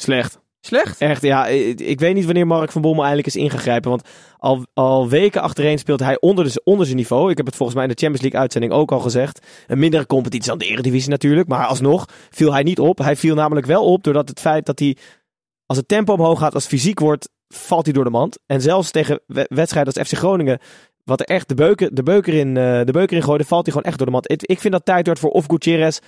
Slecht. Slecht? Echt, ja. Ik ik weet niet wanneer Mark van Bommel eindelijk is ingegrijpen. Want al, al weken achtereen speelt hij onder, de, onder zijn niveau. Ik heb het volgens mij in de Champions League uitzending ook al gezegd. Een mindere competitie dan de Eredivisie natuurlijk. Maar alsnog viel hij niet op. Hij viel namelijk wel op doordat het feit dat hij... Als het tempo omhoog gaat, als het fysiek wordt, valt hij door de mand. En zelfs tegen we- wedstrijden als FC Groningen... Wat er echt de beuker, de beuker, in, eh, de beuker in gooide, valt hij gewoon echt door de mand. Ik, ik vind dat tijd wordt voor of Gutierrez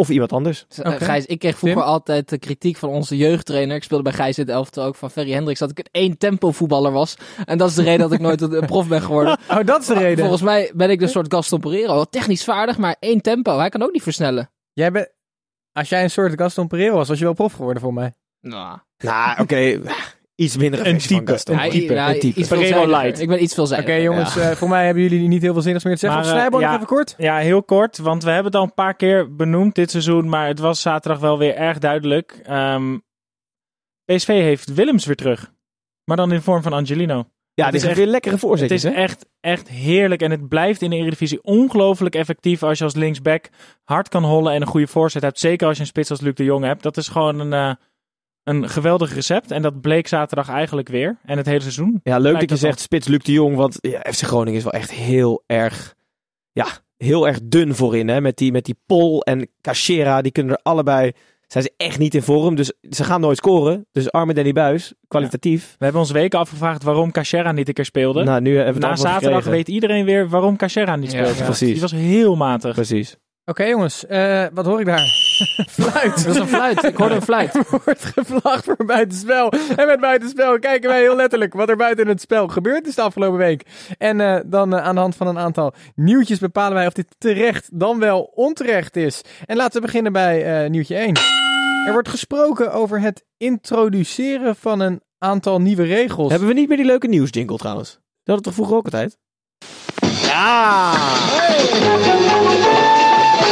of iemand anders. Eh, Oké. Gijs, ik kreeg vroeger Tim? altijd de kritiek van onze jeugdtrainer. Ik speelde bij Gijs in het elftal ook van Ferry Hendricks. Dat ik een één tempo voetballer was. En dat is de reden dat ik nooit een prof ben geworden. Oh, dat is de reden. Volgens mij ben ik een soort Gaston Pereiro. Wel Technisch vaardig, maar één tempo. Hij kan ook niet versnellen. Jij bent... Als jij een soort Gaston Pereiro was, was je wel prof geworden voor mij. Nou, Nou, oké. Iets minder Een type. Ja, type, ja, een type. light. Ik ben iets Oké veelzijdiger. jongens, eh, voor mij hebben jullie niet heel veel zinnigs meer te zeggen. Maar, eh, Snijboon, nog ja. even kort? Ja, heel kort, want we hebben het al een paar keer benoemd dit seizoen, maar het was zaterdag wel weer erg duidelijk. Ehm, PSV heeft Willems weer terug, maar dan in vorm van Angelino. Ja, Het dit is is weer lekkere Het voorzetjes. is hè? echt, echt heerlijk en het blijft in de Eredivisie ongelooflijk effectief als je als linksback hard kan hollen en een goede voorzet hebt. Zeker als je een spits als Luc de Jong hebt. Dat is gewoon een, eh, een geweldig recept en dat bleek zaterdag eigenlijk weer. En het hele seizoen. Ja, leuk dat je dat zegt spits Luc de Jong, want ja, FC Groningen is wel echt heel erg, ja, heel erg dun voorin. Hè? Met, die, met die Pol en Cachera, die kunnen er allebei, zijn ze echt niet in vorm. Dus ze gaan nooit scoren. Dus arme Danny Buis, kwalitatief. We hebben ons weken afgevraagd waarom Cachera niet een keer speelde. Nou, nu hebben we het Na zaterdag gekregen. weet iedereen weer waarom Cachera niet Ja, speelde. ja. Precies. Die was heel matig. Precies. Oké jongens, eh, wat hoor ik daar? Fluit. Dat is een fluit. Ik hoorde een fluit. Er wordt gevlaagd voor buitenspel. En met buitenspel kijken wij heel letterlijk wat er buiten het spel gebeurd is de afgelopen week. En eh, dan eh, aan de hand van een aantal nieuwtjes bepalen wij of dit terecht dan wel onterecht is. En laten we beginnen bij eh, nieuwtje 1. Er wordt gesproken over het introduceren van een aantal nieuwe regels. Hebben we niet meer die leuke nieuwsjingle trouwens? Dat hadden we toch vroeger ook altijd? Ja!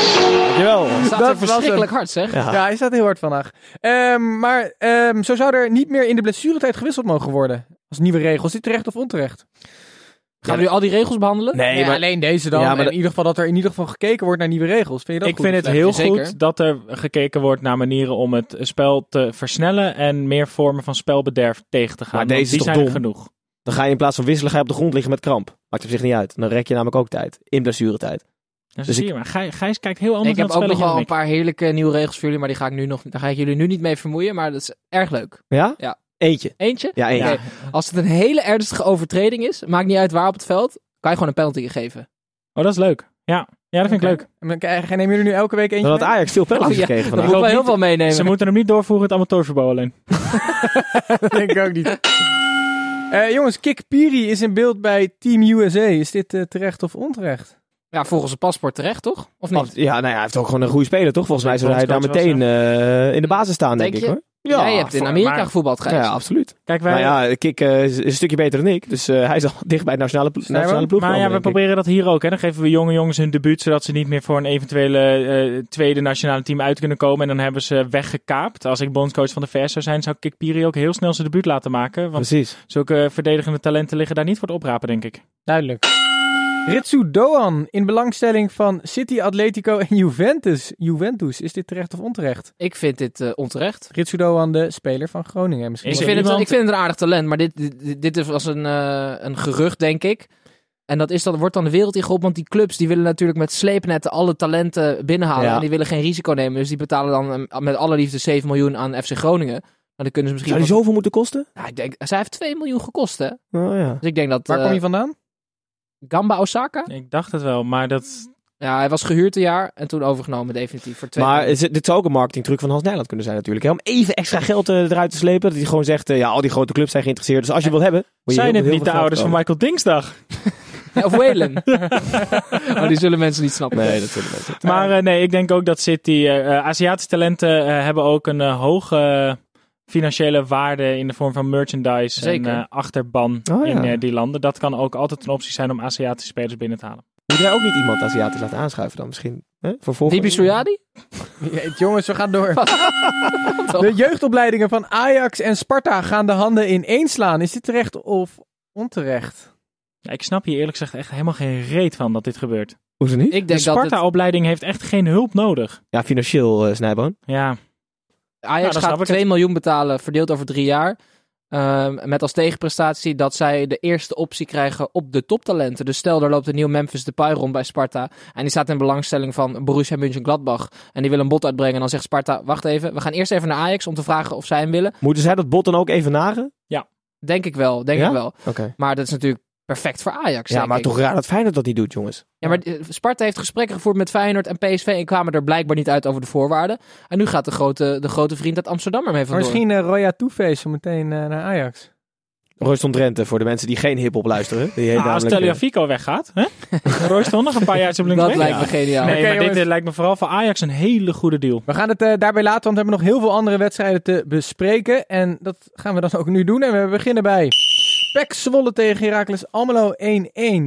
Dankjewel. staat Dat er was verschrikkelijk hard, zeg. Ja. Ja, hij staat heel hard vandaag. Ehm, maar ehm, zo zou er niet meer in de blessuretijd gewisseld mogen worden. Als nieuwe regels. Is dit terecht of onterecht? Gaan we nu al die regels behandelen? Nee, maar alleen deze dan. Ja, maar in ieder geval dat er in ieder geval gekeken wordt naar nieuwe regels. Vind je dat Ik goed vind het heel Zeker. goed dat er gekeken wordt naar manieren om het spel te versnellen en meer vormen van spelbederf tegen te gaan. Maar deze is die toch zijn er dom? genoeg. dan ga je in plaats van wisselen, ga je op de grond liggen met kramp. Maakt op zich niet uit. Dan rek je namelijk ook tijd. In blessuretijd. Dus Dus zie ik- je maar. Gij- Gijs kijkt heel anders Ik heb naar ook het nog wel een paar heerlijke nieuwe regels voor jullie, maar die ga ik, nu nog, daar ga ik jullie nu niet mee vermoeien. Maar dat is erg leuk. Ja? Ja. Eentje. Eentje? Ja, eentje. Als het een hele ernstige overtreding is, maakt niet uit waar op het veld, kan je gewoon een penalty geven. Oh, dat is leuk. Ja, ja dat vind ik leuk. Nemen jullie nu elke week eentje had mee? Ajax veel penalties Oh, ja. gekregen Dat vandaag. moet wel heel veel meenemen. Ze moeten hem niet doorvoeren het amateurverbouw alleen. dat denk ik ook niet. Eh, jongens, Kik Piri is in beeld bij Team USA. Is dit eh, terecht of onterecht? Ja, volgens het paspoort terecht, toch? Of niet? Ja, nou ja, hij heeft ook gewoon een goede speler, toch? Volgens mij zou hij daar meteen eh, in de basis staan, denk, Denk ik je? hoor. Jij hebt in Amerika maar- gevoetbald, Gijs. Ja, absoluut. Kijk, wij, Nou ja, Kik eh, is een stukje beter dan ik. Dus eh, hij is al dicht bij de nationale, plo- nationale ploeg. maar ja, we proberen dat hier ook. Hè. Dan geven we jonge jongens hun debuut, zodat ze niet meer voor een eventuele eh, tweede nationale team uit kunnen komen. En dan hebben ze weggekaapt. Als ik bondscoach van de VS zou zijn, zou ik Kik Piri ook heel snel zijn debuut laten maken. Want Precies. zulke verdedigende talenten liggen daar niet voor het oprapen, denk ik. Duidelijk. Ritsu Doan in belangstelling van City, Atletico en Juventus. Juventus, is dit terecht of onterecht? Ik vind dit eh, onterecht. Ritsu Doan, de speler van Groningen. Misschien Is Ik vind, het, ik vind het een aardig talent, maar dit, dit, dit was een, eh, een gerucht, denk ik. En dat is dan, wordt dan de wereld ingeholpen, want die clubs die willen natuurlijk met sleepnetten alle talenten binnenhalen. Ja. En die willen geen risico nemen, dus die betalen dan eh, met alle liefde 7 miljoen aan FC Groningen. Maar dan kunnen ze misschien... Zou die zoveel moeten kosten? Ja, ik denk, zij heeft 2 miljoen gekost, hè? Oh ja. Dus ik denk dat... Waar kom je vandaan? Gamba Osaka? Ik dacht het wel, maar dat... Ja, hij was gehuurd een jaar en toen overgenomen definitief voor 2 Maar is het- dit zou ook een marketingtruc van Hans Nijland kunnen zijn natuurlijk. Hè? Om even extra geld eh, eruit te slepen. Dat hij gewoon zegt, eh, ja, al die grote clubs zijn geïnteresseerd. Dus als je wilt hebben... moet je Zijn heel- het heel niet de ouders van. Michael Dingsdag? Of Whalen. oh, die zullen mensen niet snappen. Nee, dat zullen mensen. Maar eh, nee, ik denk ook dat City... eh, eh, Aziatische talenten eh, hebben ook een eh, hoge financiële waarde in de vorm van merchandise Zeker. en eh, achterban Oh, ja. in eh, die landen. Dat kan ook altijd een optie zijn om Aziatische spelers binnen te halen. Moet jij ook niet iemand Aziatisch laten aanschuiven dan misschien? Hè? Jeet, jongens, we gaan door. De jeugdopleidingen van Ajax en Sparta gaan de handen in één slaan. Is dit terecht of onterecht? Ja, ik snap hier eerlijk gezegd echt helemaal geen reet van dat dit gebeurt. Hoezo niet? Ik De het, Sparta-opleiding heeft echt geen hulp nodig. Ja, financieel eh snijboon. Ja, Ajax Nou, gaat ik 2 miljoen betalen, verdeeld over drie jaar. Ehm, met als tegenprestatie dat zij de eerste optie krijgen op de toptalenten. Dus stel, er loopt een nieuw Memphis Depay rond bij Sparta. En die staat in belangstelling van Borussia Mönchengladbach. En die wil een bod uitbrengen. En dan zegt Sparta, wacht even, we gaan eerst even naar Ajax om te vragen of zij hem willen. Moeten zij dat bot dan ook even nagen? Denk ik wel, denk Ja? ik wel. Maar dat is natuurlijk perfect voor Ajax, Ja, maar ik. toch raar dat Feyenoord dat niet doet, jongens. Ja, maar eh, Sparta heeft gesprekken gevoerd met Feyenoord en PSV en kwamen er blijkbaar niet uit over de voorwaarden. En nu gaat de grote, de grote vriend uit Amsterdam ermee Maar vandoor. misschien uh, Roya Toeface zo meteen eh, naar Ajax. Royston Drenthe, voor de mensen die geen hip-hop luisteren. Die heet Ah, als namelijk, eh, Teliafico weggaat, hè? Royce nog een paar jaar op links Dat lijkt me geniaal. Nee, maar dit jongens. lijkt me vooral voor Ajax een hele goede deal. We gaan het daarbij laten, want we hebben nog heel veel andere wedstrijden te bespreken. En dat gaan we dan ook nu doen. En we beginnen bij PEC Zwolle tegen Heracles Almelo 1-1.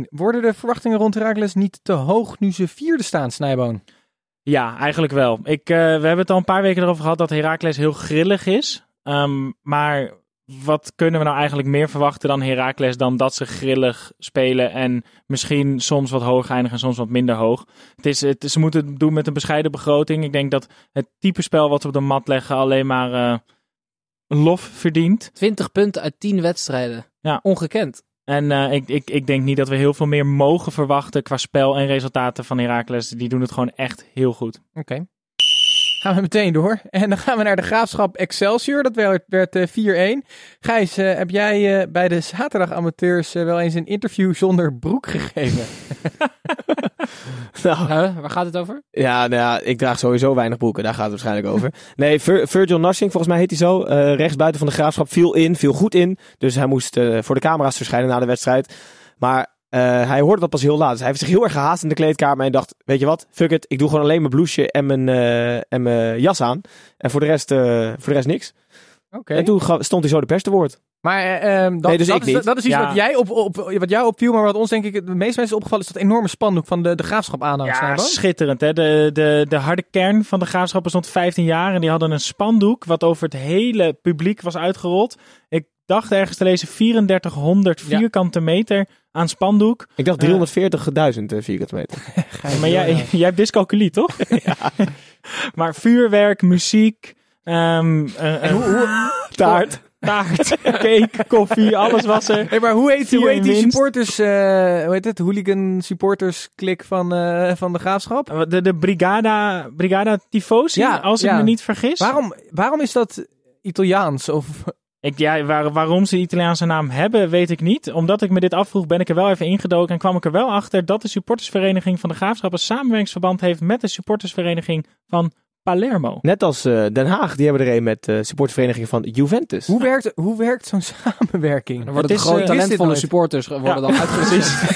Worden de verwachtingen rond Heracles niet te hoog nu ze vierde staan, Snijboon? Ja, eigenlijk wel. Ik, eh, we hebben het al een paar weken erover gehad dat Heracles heel grillig is. Ehm, maar wat kunnen we nou eigenlijk meer verwachten dan Heracles dan dat ze grillig spelen en misschien soms wat hoog eindigen en soms wat minder hoog. Het is, het, ze moeten het doen met een bescheiden begroting. Ik denk dat het type spel wat we op de mat leggen alleen maar eh, lof verdient. 20 punten uit 10 wedstrijden. Ja. Ongekend. En eh, ik, ik, ik denk niet dat we heel veel meer mogen verwachten qua spel en resultaten van Heracles. Die doen het gewoon echt heel goed. Oké. Gaan we meteen door. En dan gaan we naar de graafschap Excelsior. Dat werd, werd eh, 4-1. Gijs, eh, heb jij eh, bij de zaterdagamateurs eh, wel eens een interview zonder broek gegeven? nou, waar gaat het over? Ja, nou ja, ik draag sowieso weinig broeken. Daar gaat het waarschijnlijk over. Nee, Vir- Virgil Narsing, volgens mij heet hij zo. eh rechtsbuiten van de graafschap viel in, viel goed in. Dus hij moest eh, voor de camera's verschijnen na de wedstrijd. Maar eh, hij hoorde dat pas heel laat. Dus hij heeft zich heel erg gehaast in de kleedkamer. En dacht, weet je wat, fuck it. Ik doe gewoon alleen mijn blouseje en mijn, eh, en mijn jas aan. En voor de rest, eh, voor de rest niks. Oké. En toen stond hij zo de pers te woord. Maar eh, ehm, dat, Nee, dus dat, is, niet. dat is iets Ja. wat, jij op, op, wat jou opviel, maar wat ons denk ik de meeste mensen is opgevallen, is dat enorme spandoek van de, de graafschap aanhangt. Ja, schitterend. Hè? De, de, de harde kern van de graafschap bestond 15 jaar. En die hadden een spandoek wat over het hele publiek was uitgerold. Ik dacht ergens te lezen 3400 Ja. vierkante meter aan spandoek. Ik dacht 340.000 eh, vierkante meter. maar jij, jij hebt dyscalculie, toch? maar vuurwerk, muziek, ehm, eh, eh, Taart. taart, cake, koffie, alles was er. Hey, maar hoe heet, Vier hoe heet die supporters, eh, hoe heet het, hooligan supporters klik van, eh, van de graafschap? De, de Brigada, Brigada Tifosi, Ja, als ik me niet vergis. Waarom, waarom is dat Italiaans? Of, Ik, ja, waar, waarom ze de Italiaanse naam hebben, weet ik niet. Omdat ik me dit afvroeg, ben ik er wel even ingedoken en kwam ik er wel achter dat de supportersvereniging van de Graafschap een samenwerkingsverband heeft met de supportersvereniging van Palermo. Net als eh, Den Haag, die hebben er een met de supportvereniging van Juventus. Hoe werkt, hoe werkt zo'n samenwerking? Dan worden Het de is, gewoon eh, talentvolle supporters worden Ja. dan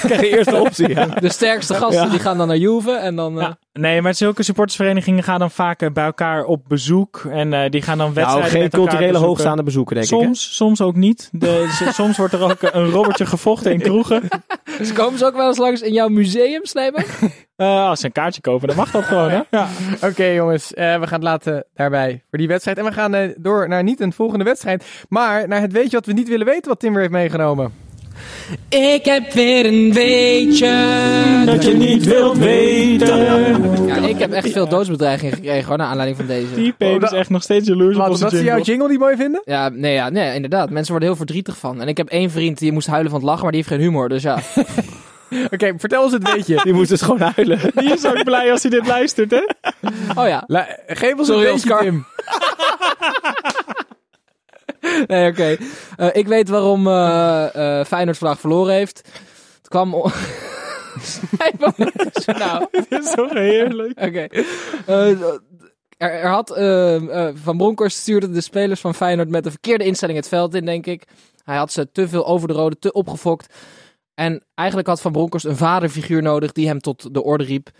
krijg je eerste optie, ja. De sterkste gasten die gaan dan naar Juve en dan... eh, Ja. Nee, maar zulke supportersverenigingen gaan dan vaak eh, bij elkaar op bezoek. En eh, die gaan dan Nou, wedstrijden geen met elkaar culturele bezoeken. hoogstaande bezoeken, denk ik. hè? Soms, soms ook niet. De, soms wordt er ook een robbertje gevochten in kroegen. Dus komen ze ook wel eens langs in jouw museum, Snijber? Eh, als ze een kaartje kopen, dan mag dat gewoon, hè? Ja. Oké jongens, eh, we gaan het laten daarbij voor die wedstrijd. En we gaan eh, door naar niet een volgende wedstrijd, maar naar het weetje wat we niet willen weten wat Tim weer heeft meegenomen. Ik heb weer een weetje. Dat je niet wilt weten. Ja, ik heb echt veel doodsbedreigingen gekregen hoor, naar aanleiding van deze. Die is echt nog steeds jaloers op onze omdat ze jouw jingle. niet mooi vinden? Ja, nee, ja, nee, inderdaad. Mensen worden heel verdrietig van. En ik heb één vriend die moest huilen van het lachen, maar die heeft geen humor. Dus ja. Oké, vertel ons het weetje. Die moest dus gewoon huilen. Die is ook blij als hij dit luistert, hè? Oh ja. La- geef ons Sorry, een beetje, Oscar. Tim. Nee, oké. Eh, ik weet waarom eh, Feyenoord vandaag verloren heeft. Het kwam... nou? Dit is toch heerlijk. Oké. Er, er had Van Bronckhorst stuurde de spelers van Feyenoord met de verkeerde instelling het veld in, denk ik. Hij had ze te veel over de rode, te opgefokt. En eigenlijk had Van Bronckhorst een vaderfiguur nodig die hem tot de orde riep.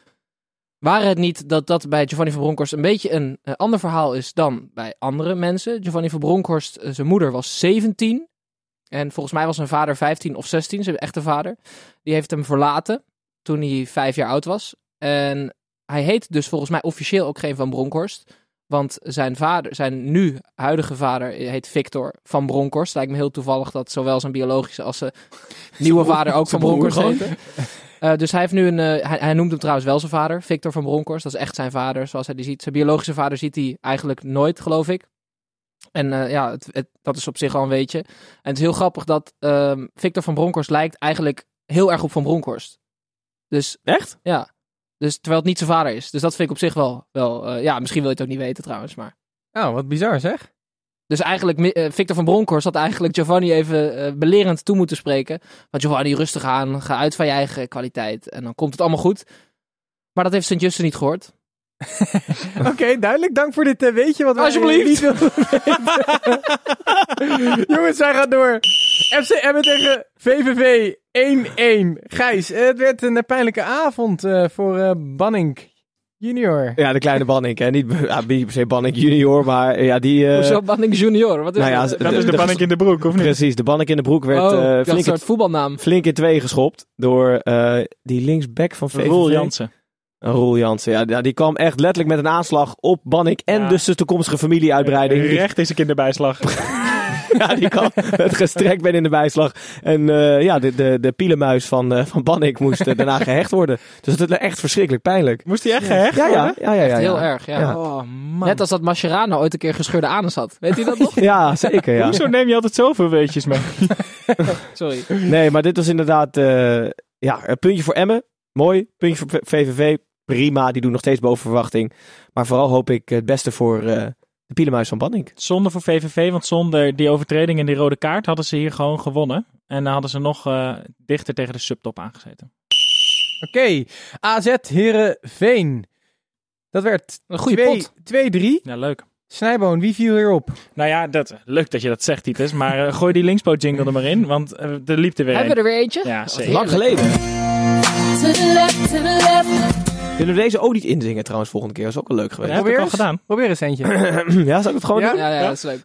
Waren het niet dat dat bij Giovanni van Bronckhorst een beetje een eh, ander verhaal is dan bij andere mensen? Giovanni van Bronckhorst, eh, zijn moeder was 17. En volgens mij was zijn vader 15 of 16, zijn echte vader. Die heeft hem verlaten toen hij vijf jaar oud was. En hij heet dus volgens mij officieel ook geen Van Bronckhorst. Want zijn vader, zijn nu huidige vader, heet Victor van Bronckhorst. Lijkt me heel toevallig dat zowel zijn biologische als zijn nieuwe vader ook van Bronckhorst heette. Eh, dus hij heeft nu een, eh, hij, hij noemt hem trouwens wel zijn vader, Victor van Bronckhorst. Dat is echt zijn vader, zoals hij die ziet. Zijn biologische vader ziet hij eigenlijk nooit, geloof ik. En eh, ja, het, het- dat is op zich al een weetje. En het is heel grappig dat ehm, Victor van Bronckhorst lijkt eigenlijk heel erg op Van Bronckhorst. Dus Echt? ja. Dus terwijl het niet zijn vader is. Dus dat vind ik op zich wel. wel eh, ja, misschien wil je het ook niet weten trouwens. Maar. Oh, wat bizar zeg. Dus eigenlijk, eh, Victor van Bronckhorst had eigenlijk Giovanni even eh, belerend toe moeten spreken. Want Giovanni, rustig aan. Ga uit van je eigen kwaliteit. En dan komt het allemaal goed. Maar dat heeft Sint-Juste niet gehoord. Oké, duidelijk. Dank voor dit eh, weetje wat wij Alsjeblieft. niet wilden. Jongens, wij gaan door. FC Emmen tegen VVV 1-1. Gijs, eh, het werd een eh, pijnlijke avond eh, voor eh Banning junior. Ja, de kleine Banning. Hè. Niet, ja, niet per se Banning junior, maar ja, die... eh, Hoezo Banning Junior? Wat is nou ja, dat? is de de- banning in de broek, of niet? Precies, de Banning in de broek werd oh, eh, flink, soort voetbalnaam. flink in twee geschopt door eh, die linksback van VVV. Roel Jansen. Roel Jansen, ja, die kwam echt letterlijk met een aanslag op Banning en Ja. dus de toekomstige familieuitbreiding. Recht is een kinderbijslag. Ja, die kwam met gestrekt ben in de bijslag. En eh, ja, de, de, de pielenmuis van, eh van Bannik moest eh, daarna gehecht worden. Dus het is echt verschrikkelijk pijnlijk. Moest hij echt gehecht Ja, ja, worden? ja, ja. ja, ja. Heel erg, ja. Ja. Oh, man. Net als dat Mascherano ooit een keer gescheurde anus had. Weet u dat nog? Ja, zeker, ja. Hoezo neem je altijd zoveel weetjes mee? Sorry. Nee, maar dit was inderdaad eh, ja, een puntje voor Emmen. Mooi. Puntje voor VVV. Prima, die doen nog steeds boven verwachting. Maar vooral hoop ik het beste voor eh, de pielenmuis van Banning. Zonde voor VVV, want zonder die overtreding en die rode kaart hadden ze hier gewoon gewonnen. En dan hadden ze nog eh, dichter tegen de subtop aangezeten. Oké, AZ Herenveen. Dat werd Een goede twee- pot. 2-3. Ja, leuk. Snijboon, wie viel hierop? Nou ja, dat, leuk dat je dat zegt, Titus. Maar eh, gooi die linkspoot jingle er maar in, want eh, er liep er weer Hebben we er weer eentje? Ja, zeker. Lang geleden. Kunnen we deze ook niet inzingen trouwens volgende keer? Dat is ook wel leuk Ja, geweest. heb ik al gedaan. Probeer eens eentje. Ja, zou ik het gewoon Ja? doen? Ja, ja, dat is leuk.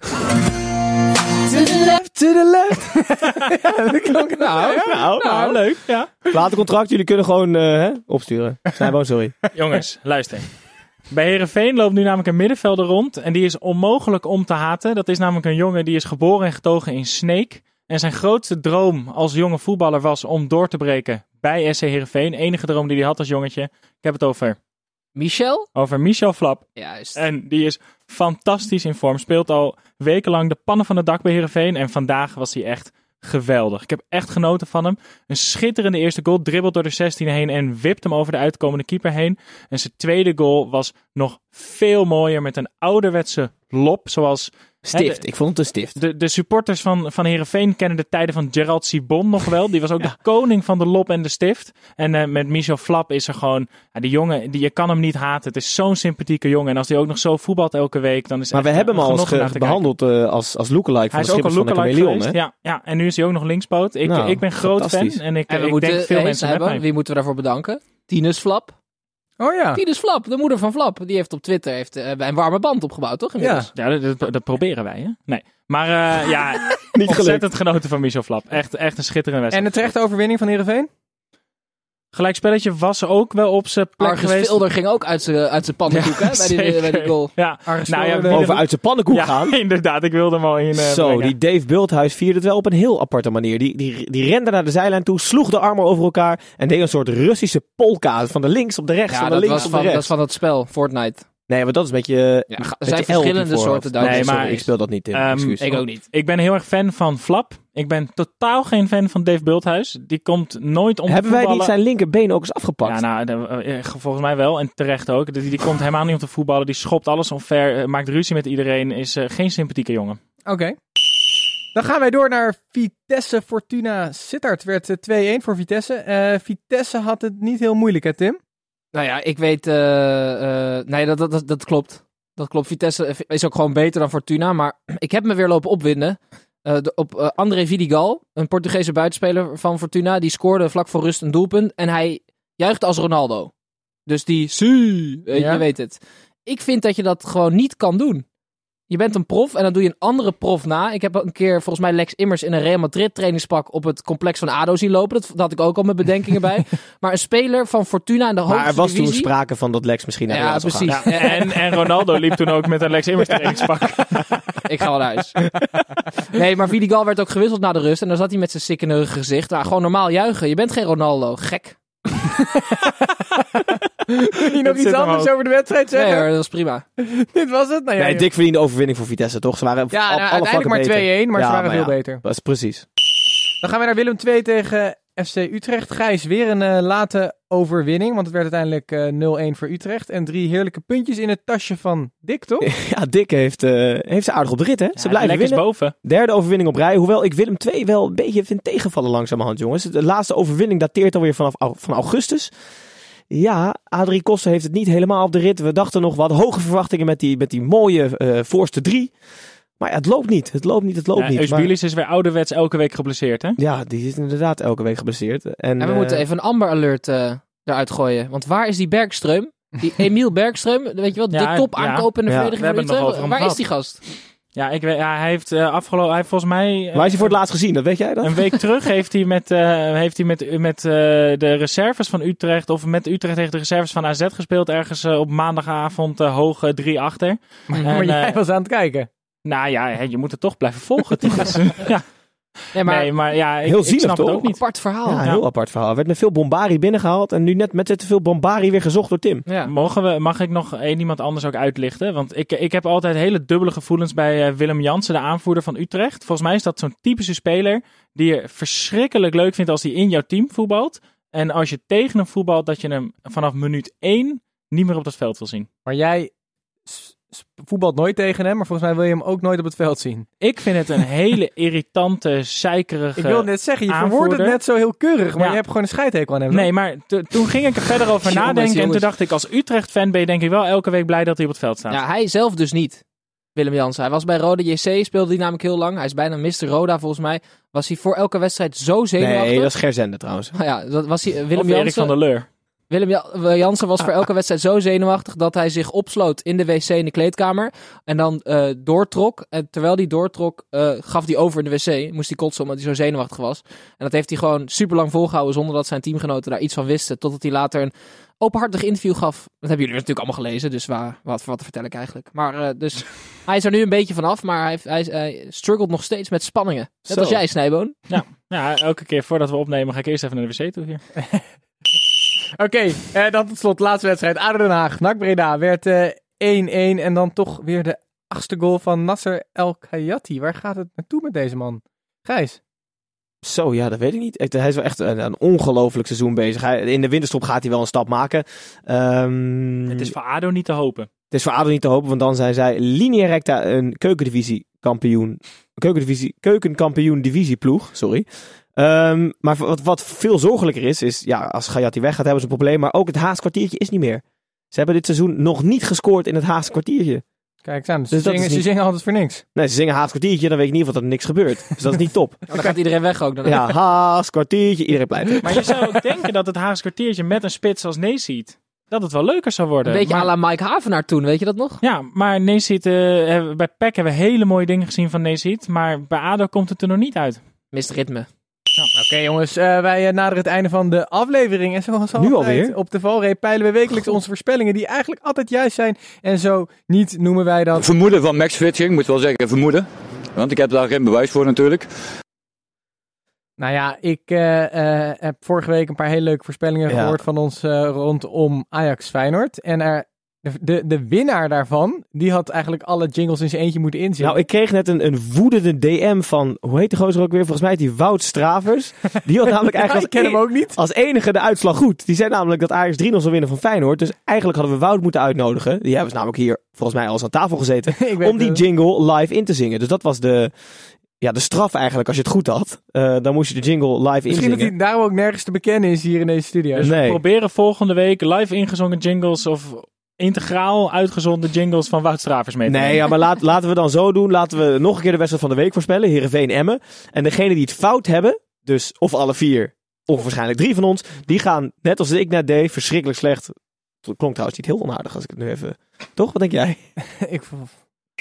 To the left. ja, dat klonk Nou, Nou, Nou, leuk. Ja. platencontract, jullie kunnen gewoon eh, hè, opsturen. Snijboon, sorry. Jongens, luister. Bij Herenveen loopt nu namelijk een middenvelder rond. En die is onmogelijk om te haten. Dat is namelijk een jongen die is geboren en getogen in Sneek. En zijn grootste droom als jonge voetballer was om door te breken bij SC Herenveen. Enige droom die hij had als jongetje. Ik heb het over, Michel? over Michel Flap. Juist. En die is fantastisch in vorm. Speelt al wekenlang de pannen van het dak bij Herenveen. En vandaag was hij echt geweldig. Ik heb echt genoten van hem. Een schitterende eerste goal. Dribbelt door de 16 heen en wipt hem over de uitkomende keeper heen. En zijn tweede goal was nog veel mooier met een ouderwetse lop. Zoals Stift. de- Ik vond het een stift. de, de supporters van, van Heerenveen kennen de tijden van Gerald Sibon nog wel. Die was ook de koning van de lop en de stift. En eh, met Michel Flap is er gewoon... Ja, die jongen, die, je kan hem niet haten. Het is zo'n sympathieke jongen. En als hij ook nog zo voetbalt elke week, dan is Maar we hebben hem al eens ge- behandeld eh, als, als lookalike van Hij de is ook al schippers van de lookalike Chameleon. geweest. Hè? Ja, ja, en nu is hij ook nog linkspoot. Ik, Nou, ik ben groot fan. En ik, En we ik moeten denk veel mensen met hebben. mij. Wie moeten we daarvoor bedanken? Tinus Flap. Oh ja. Tinus Flap, de moeder van Flap. Die heeft op Twitter heeft, eh, een warme band opgebouwd, toch? Inmiddels? Ja. Ja, dat, dat, dat proberen wij, hè? Nee. Maar eh, ja, Niet gelukt. ontzettend genoten van Michel Flap. Echt, echt een schitterende En wedstrijd. de terechte overwinning van Heerenveen? Gelijkspelletje was ook wel op zijn plek Argus geweest. Vilder ging ook uit zijn uit zijn pannenkoek, hè? Bij die, bij die goal. Ja, Argus nou ja, wie- Over uit zijn pannenkoek ja, gaan. inderdaad. Ik wilde hem al in eh, Zo, brengen. die Dave Bulthuis vierde het wel op een heel aparte manier. Die, die, die rende naar de zijlijn toe, sloeg de armen over elkaar en deed een soort Russische polka van de links op de rechts, Ja, van de dat links was, op de van, dat is van dat spel, Fortnite. Nee, maar dat is een beetje... Ja, er zijn verschillende soorten Duitsers. Nee, maar sorry. ik speel dat niet in. Ehm. Ik ook niet. Ik ben heel erg fan van Flap. Ik ben totaal geen fan van Dave Bulthuis. Die komt nooit om te Hebben wij niet zijn linkerbeen ook eens afgepakt? Ja, nou, de- eh, volgens mij wel. En terecht ook. Die, die komt helemaal niet om te voetballen. Die schopt alles omver. eh, maakt ruzie met iedereen. Is eh, geen sympathieke jongen. Oké. Dan gaan wij door naar Vitesse Fortuna Sittard. Het werd eh, 2-1 voor Vitesse. Eh, Vitesse had het niet heel moeilijk, hè Tim? Nou ja, ik weet... eh, eh, nee, dat, dat, dat, dat klopt. Dat klopt. Vitesse is ook gewoon beter dan Fortuna. Maar ik heb me weer lopen opwinden. Eh, de- op eh, André Vidigal, een Portugese buitenspeler van Fortuna. Die scoorde vlak voor rust een doelpunt. En hij juichte als Ronaldo. Dus die... Weet- Ja. Je weet het. Ik vind dat je dat gewoon niet kan doen. Je bent een prof en dan doe je een andere prof na. Ik heb een keer volgens mij Lex Immers in een Real Madrid trainingspak op het complex van ADO zien lopen. Dat, dat had ik ook al mijn bedenkingen bij. Maar een speler van Fortuna in de hoogste maar er was toen sprake van dat Lex misschien naar Ja, precies. Ja, en, en Ronaldo liep toen ook met een Lex Immers trainingspak. Ik ga wel naar huis. nee, maar Vidigal werd ook gewisseld na de rust. En dan zat hij met zijn sikkenige gezicht. Nou, gewoon normaal juichen. Je bent geen Ronaldo. Gek. Wil je nog iets anders over de wedstrijd Nee zeggen? hoor, dat is prima. Dit was het? Nou, ja, Nee, dik verdiende overwinning voor Vitesse, toch? Ze waren Ja, nou, uiteindelijk maar 2-1, beter. maar Ja, ze waren maar veel ja, beter. Dat is precies. Dan gaan we naar Willem 2 tegen FC Utrecht. Gijs, weer een eh, late overwinning, want het werd uiteindelijk eh 0-1 voor Utrecht. En drie heerlijke puntjes in het tasje van Dick, toch? Ja, Dick heeft, eh, heeft ze aardig op de rit, hè? Ze blijven winnen. boven. Derde overwinning op rij. Hoewel ik Willem II wel een beetje vind tegenvallen langzamerhand, jongens. De laatste overwinning dateert alweer vanaf van augustus. Ja, Adrie Koster heeft het niet helemaal op de rit. We dachten nog wat hoge verwachtingen met die, met die mooie eh, voorste drie. Maar ja, het loopt niet. Het loopt niet, het loopt Ja, niet. Maar- Eusbilis is weer ouderwets elke week geblesseerd, hè? ja, die is inderdaad elke week geblesseerd. En, En we eh, moeten even een Amber Alert eh, eruit gooien. Want waar is die Bergström? Die Emiel Bergström, weet je wel, de top ja. aankoop in de Ja, verdediging Waar is die gast? Ja, ik weet, ja hij heeft eh, afgelopen... Hij heeft volgens mij... eh, Waar is hij voor het laatst gezien? Dat weet jij dan? Een week terug heeft hij met, eh, heeft hij met, met eh, de reserves van Utrecht, of met Utrecht tegen de reserves van AZ gespeeld. Ergens op maandagavond hoog eh, drie achter. Maar, En, jij eh, was aan het kijken. Nou ja, je moet het toch blijven volgen. toch? Dus, ja. Nee, maar nee, maar ja, ik, Heel ik zielig, snap het toch? ook niet. apart verhaal. Ja, een heel apart verhaal. Er werd met veel bombari binnengehaald. En nu net met te veel bombari weer gezocht door Tim. Ja. Mogen we, mag ik nog één iemand anders ook uitlichten? Want ik, ik heb altijd hele dubbele gevoelens bij eh, Willem Jansen, de aanvoerder van Utrecht. Volgens mij is dat zo'n typische speler die je verschrikkelijk leuk vindt als hij in jouw team voetbalt. En als je tegen hem voetbalt, dat je hem vanaf minuut één niet meer op dat veld wil zien. Maar jij voetbalt nooit tegen hem, maar volgens mij wil je hem ook nooit op het veld zien. Ik vind het een hele irritante, zeikerige... Ik wil net zeggen, je verwoordt het net zo heel keurig, maar Ja. je hebt gewoon een scheidhekel aan hem. Nee, maar toen ging ik er verder over Jongens, nadenken. En toen dacht ik, als Utrecht-fan ben je denk ik wel elke week blij dat hij op het veld staat. Ja, hij zelf dus niet. Willem Jansen. Hij was bij Roda JC, speelde hij namelijk heel lang. Hij is bijna Mr. Roda volgens mij. Was hij voor elke wedstrijd zo zenuwachtig? Nee, dat is Gerzende trouwens. Nou ja, dat was hij, Of Willem Erik Jansen. van der Leur. Willem Ja- Jansen was voor elke wedstrijd zo zenuwachtig dat hij zich opsloot in de wc in de kleedkamer. En dan eh, doortrok. En terwijl hij doortrok, eh, gaf hij over in de wc. Moest hij kotsen omdat hij zo zenuwachtig was. En dat heeft hij gewoon super lang volgehouden zonder dat zijn teamgenoten daar iets van wisten. Totdat hij later een openhartig interview gaf. Dat hebben jullie natuurlijk allemaal gelezen, dus waar, wat, wat vertel ik eigenlijk. Maar eh, dus hij is er nu een beetje vanaf, maar hij, heeft- hij, is- hij struggelt nog steeds met spanningen. Net Zo. als jij, Snijboon. Ja, elke keer voordat we opnemen ga ik eerst even naar de wc toe hier. Oké, eh, dan tot slot, laatste wedstrijd. ADO Den Haag, NAC Breda werd eh, 1-1 en dan toch weer de achtste goal van Nasser El Khayati. Waar gaat het naartoe met deze man? Gijs? Zo, ja, dat weet ik niet. Hij is wel echt een, een ongelooflijk seizoen bezig. Hij, in de winterstop gaat hij wel een stap maken. Ehm, Het is voor ADO niet te hopen. Het is voor ADO niet te hopen, want dan zijn zij linea recta een keukendivisie kampioen. Keukendivisie, keukenkampioen divisieploeg, sorry. Ehm, maar wat, wat veel zorgelijker is, is ja, als Gayati weggaat hebben ze een probleem. Maar ook het Haagse kwartiertje is niet meer. Ze hebben dit seizoen nog niet gescoord in het Haagse kwartiertje. Kijk eens aan, dus Dus ze, zingen, niet- ze zingen altijd voor niks. Nee, ze zingen Haagse kwartiertje, dan weet ik in ieder geval dat er niks gebeurt. Dus dat is niet top. Dan gaat iedereen weg ook. Dan Ja, Haagse kwartiertje, iedereen blijft. Maar je zou ook denken dat het Haagse kwartiertje met een spits als Neesiet, dat het wel leuker zou worden. Een beetje maar, à la Mike Havenaar toen, weet je dat nog? Ja, maar Neesiet, eh, bij PEC hebben we hele mooie dingen gezien van Neesiet, maar bij ADO komt het er nog niet uit. Mist ritme. Oké jongens, eh, wij eh, naderen het einde van de aflevering. En zoals Nu altijd alweer? op de valreep peilen we wekelijks onze voorspellingen die eigenlijk altijd juist zijn. En zo niet noemen wij dat. Vermoeden van Max Fitching, moet wel zeggen vermoeden. Want ik heb daar geen bewijs voor natuurlijk. Nou ja, ik eh, heb vorige week een paar hele leuke voorspellingen Ja. gehoord van ons rondom Ajax Feyenoord. En er, de, de, de winnaar daarvan, die had eigenlijk alle jingles in zijn eentje moeten inzitten. Nou, ik kreeg net een, een woedende DM van, hoe heet de gozer ook weer? Volgens mij heet die Wout Stravers. Die had namelijk Ja, eigenlijk ik ken hem als, ook niet. als enige de uitslag goed. Die zei namelijk dat Ajax 3-0 zou winnen van Feyenoord. Dus eigenlijk hadden we Wout moeten uitnodigen. Die hebben ze namelijk hier volgens mij al eens aan tafel gezeten. Om die jingle live in te zingen. Dus dat was de, ja, de straf eigenlijk als je het goed had. Eh, dan moest je de jingle live Misschien dat inzingen. hij daarom ook nergens te bekennen is hier in deze studio. Dus we proberen volgende week live ingezongen jingles of integraal uitgezonden jingles van Wout Stravers mee te Nee, ja, maar laat, laten we dan zo doen. Laten we nog een keer de wedstrijd van de week voorspellen. Heerenveen Emmen. En degene die het fout hebben, dus of alle vier, of waarschijnlijk drie van ons, die gaan, net als ik net deed, verschrikkelijk slecht. Het klonk trouwens niet heel onaardig als ik het nu even... Toch? Wat denk jij? ik,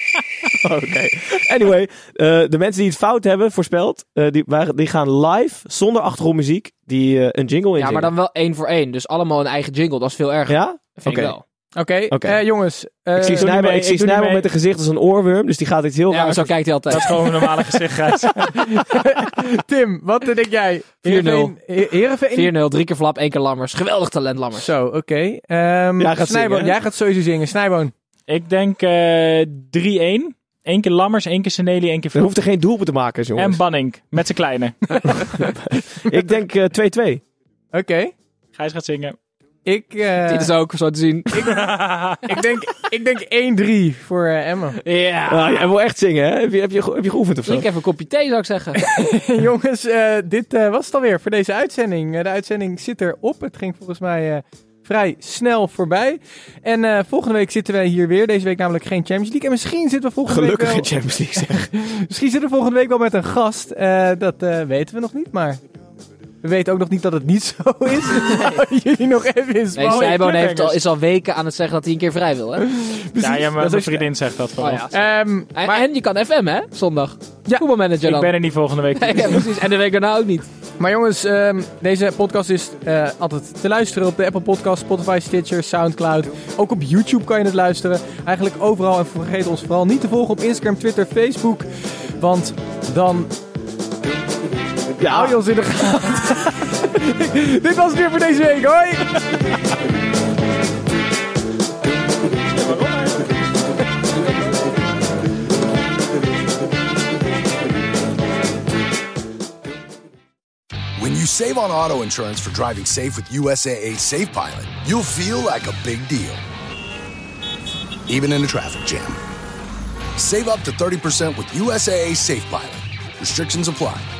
Oké. Anyway, eh, de mensen die het fout hebben voorspeld, eh, die, waren, die gaan live, zonder achtergrondmuziek, die eh, een jingle inzingen. Ja, maar dan wel één voor één. Dus allemaal een eigen jingle. Dat is veel erger. Ja? Vind Oké. Wel. Oké, eh, jongens. eh, ik zie Snijboom, mee, ik zie met een gezicht als een oorworm, dus die gaat iets heel Ja, maar raars zo kijkt hij altijd. Dat is gewoon een normale gezicht, Gijs. Tim, wat denk jij? 4-0. Heerenveen- He- Heerenveen? 4-0, drie keer flap, één keer lammers. Geweldig talent, lammers. Zo, oké. Ehm, Jij gaat Snijboon, zingen, hè? jij gaat sowieso zingen. Snijboon. Ik denk eh 3-1. Eén keer Lammers, één keer Seneli, één keer Je Vloek. hoeft er geen doelpunt te maken, jongens. En Banning, met zijn kleine. Ik denk eh, 2-2. Oké. Gijs gaat zingen. Ik, eh, Dit is ook zo te zien. ik denk, ik denk 1-3 voor eh, Emma. Ja. Jij wil echt zingen, hè? Heb je, heb je, heb je geoefend of zo? Drink even een kopje thee, zou ik zeggen. Jongens, eh, dit eh, was het alweer voor deze uitzending. De uitzending zit erop. Het ging volgens mij eh, vrij snel voorbij. En eh, volgende week zitten wij hier weer. Deze week namelijk geen Champions League. En misschien zitten we volgende Gelukkig week geen wel... Champions League, zeg. Misschien zitten we volgende week wel met een gast. Eh, dat eh, weten we nog niet, maar... We weten ook nog niet dat het niet zo is. Jullie nog even in Nee. Snijboon heeft al, is al weken aan het zeggen dat hij een keer vrij wil, hè? Ja, ja, maar mijn vriendin zegt dat van Oh, ja. Ehm, En, maar, en je kan FM, hè? Zondag. Ja. Voetbalmanager Ik dan. ben er niet volgende week. ja, precies. En de week daarna ook niet. maar jongens, ehm, deze podcast is eh, altijd te luisteren op de Apple Podcast, Spotify, Stitcher, Soundcloud. Ook op YouTube kan je het luisteren. Eigenlijk overal. En vergeet ons vooral niet te volgen op Instagram, Twitter, Facebook. Want dan je ons in de gaten. Dit was het weer voor deze week. Hoi! When you save on auto insurance for driving safe with USAA Safe Pilot, you'll feel like a big deal, even in a traffic jam. Save up to 30% with USAA Safe Pilot. Restrictions apply.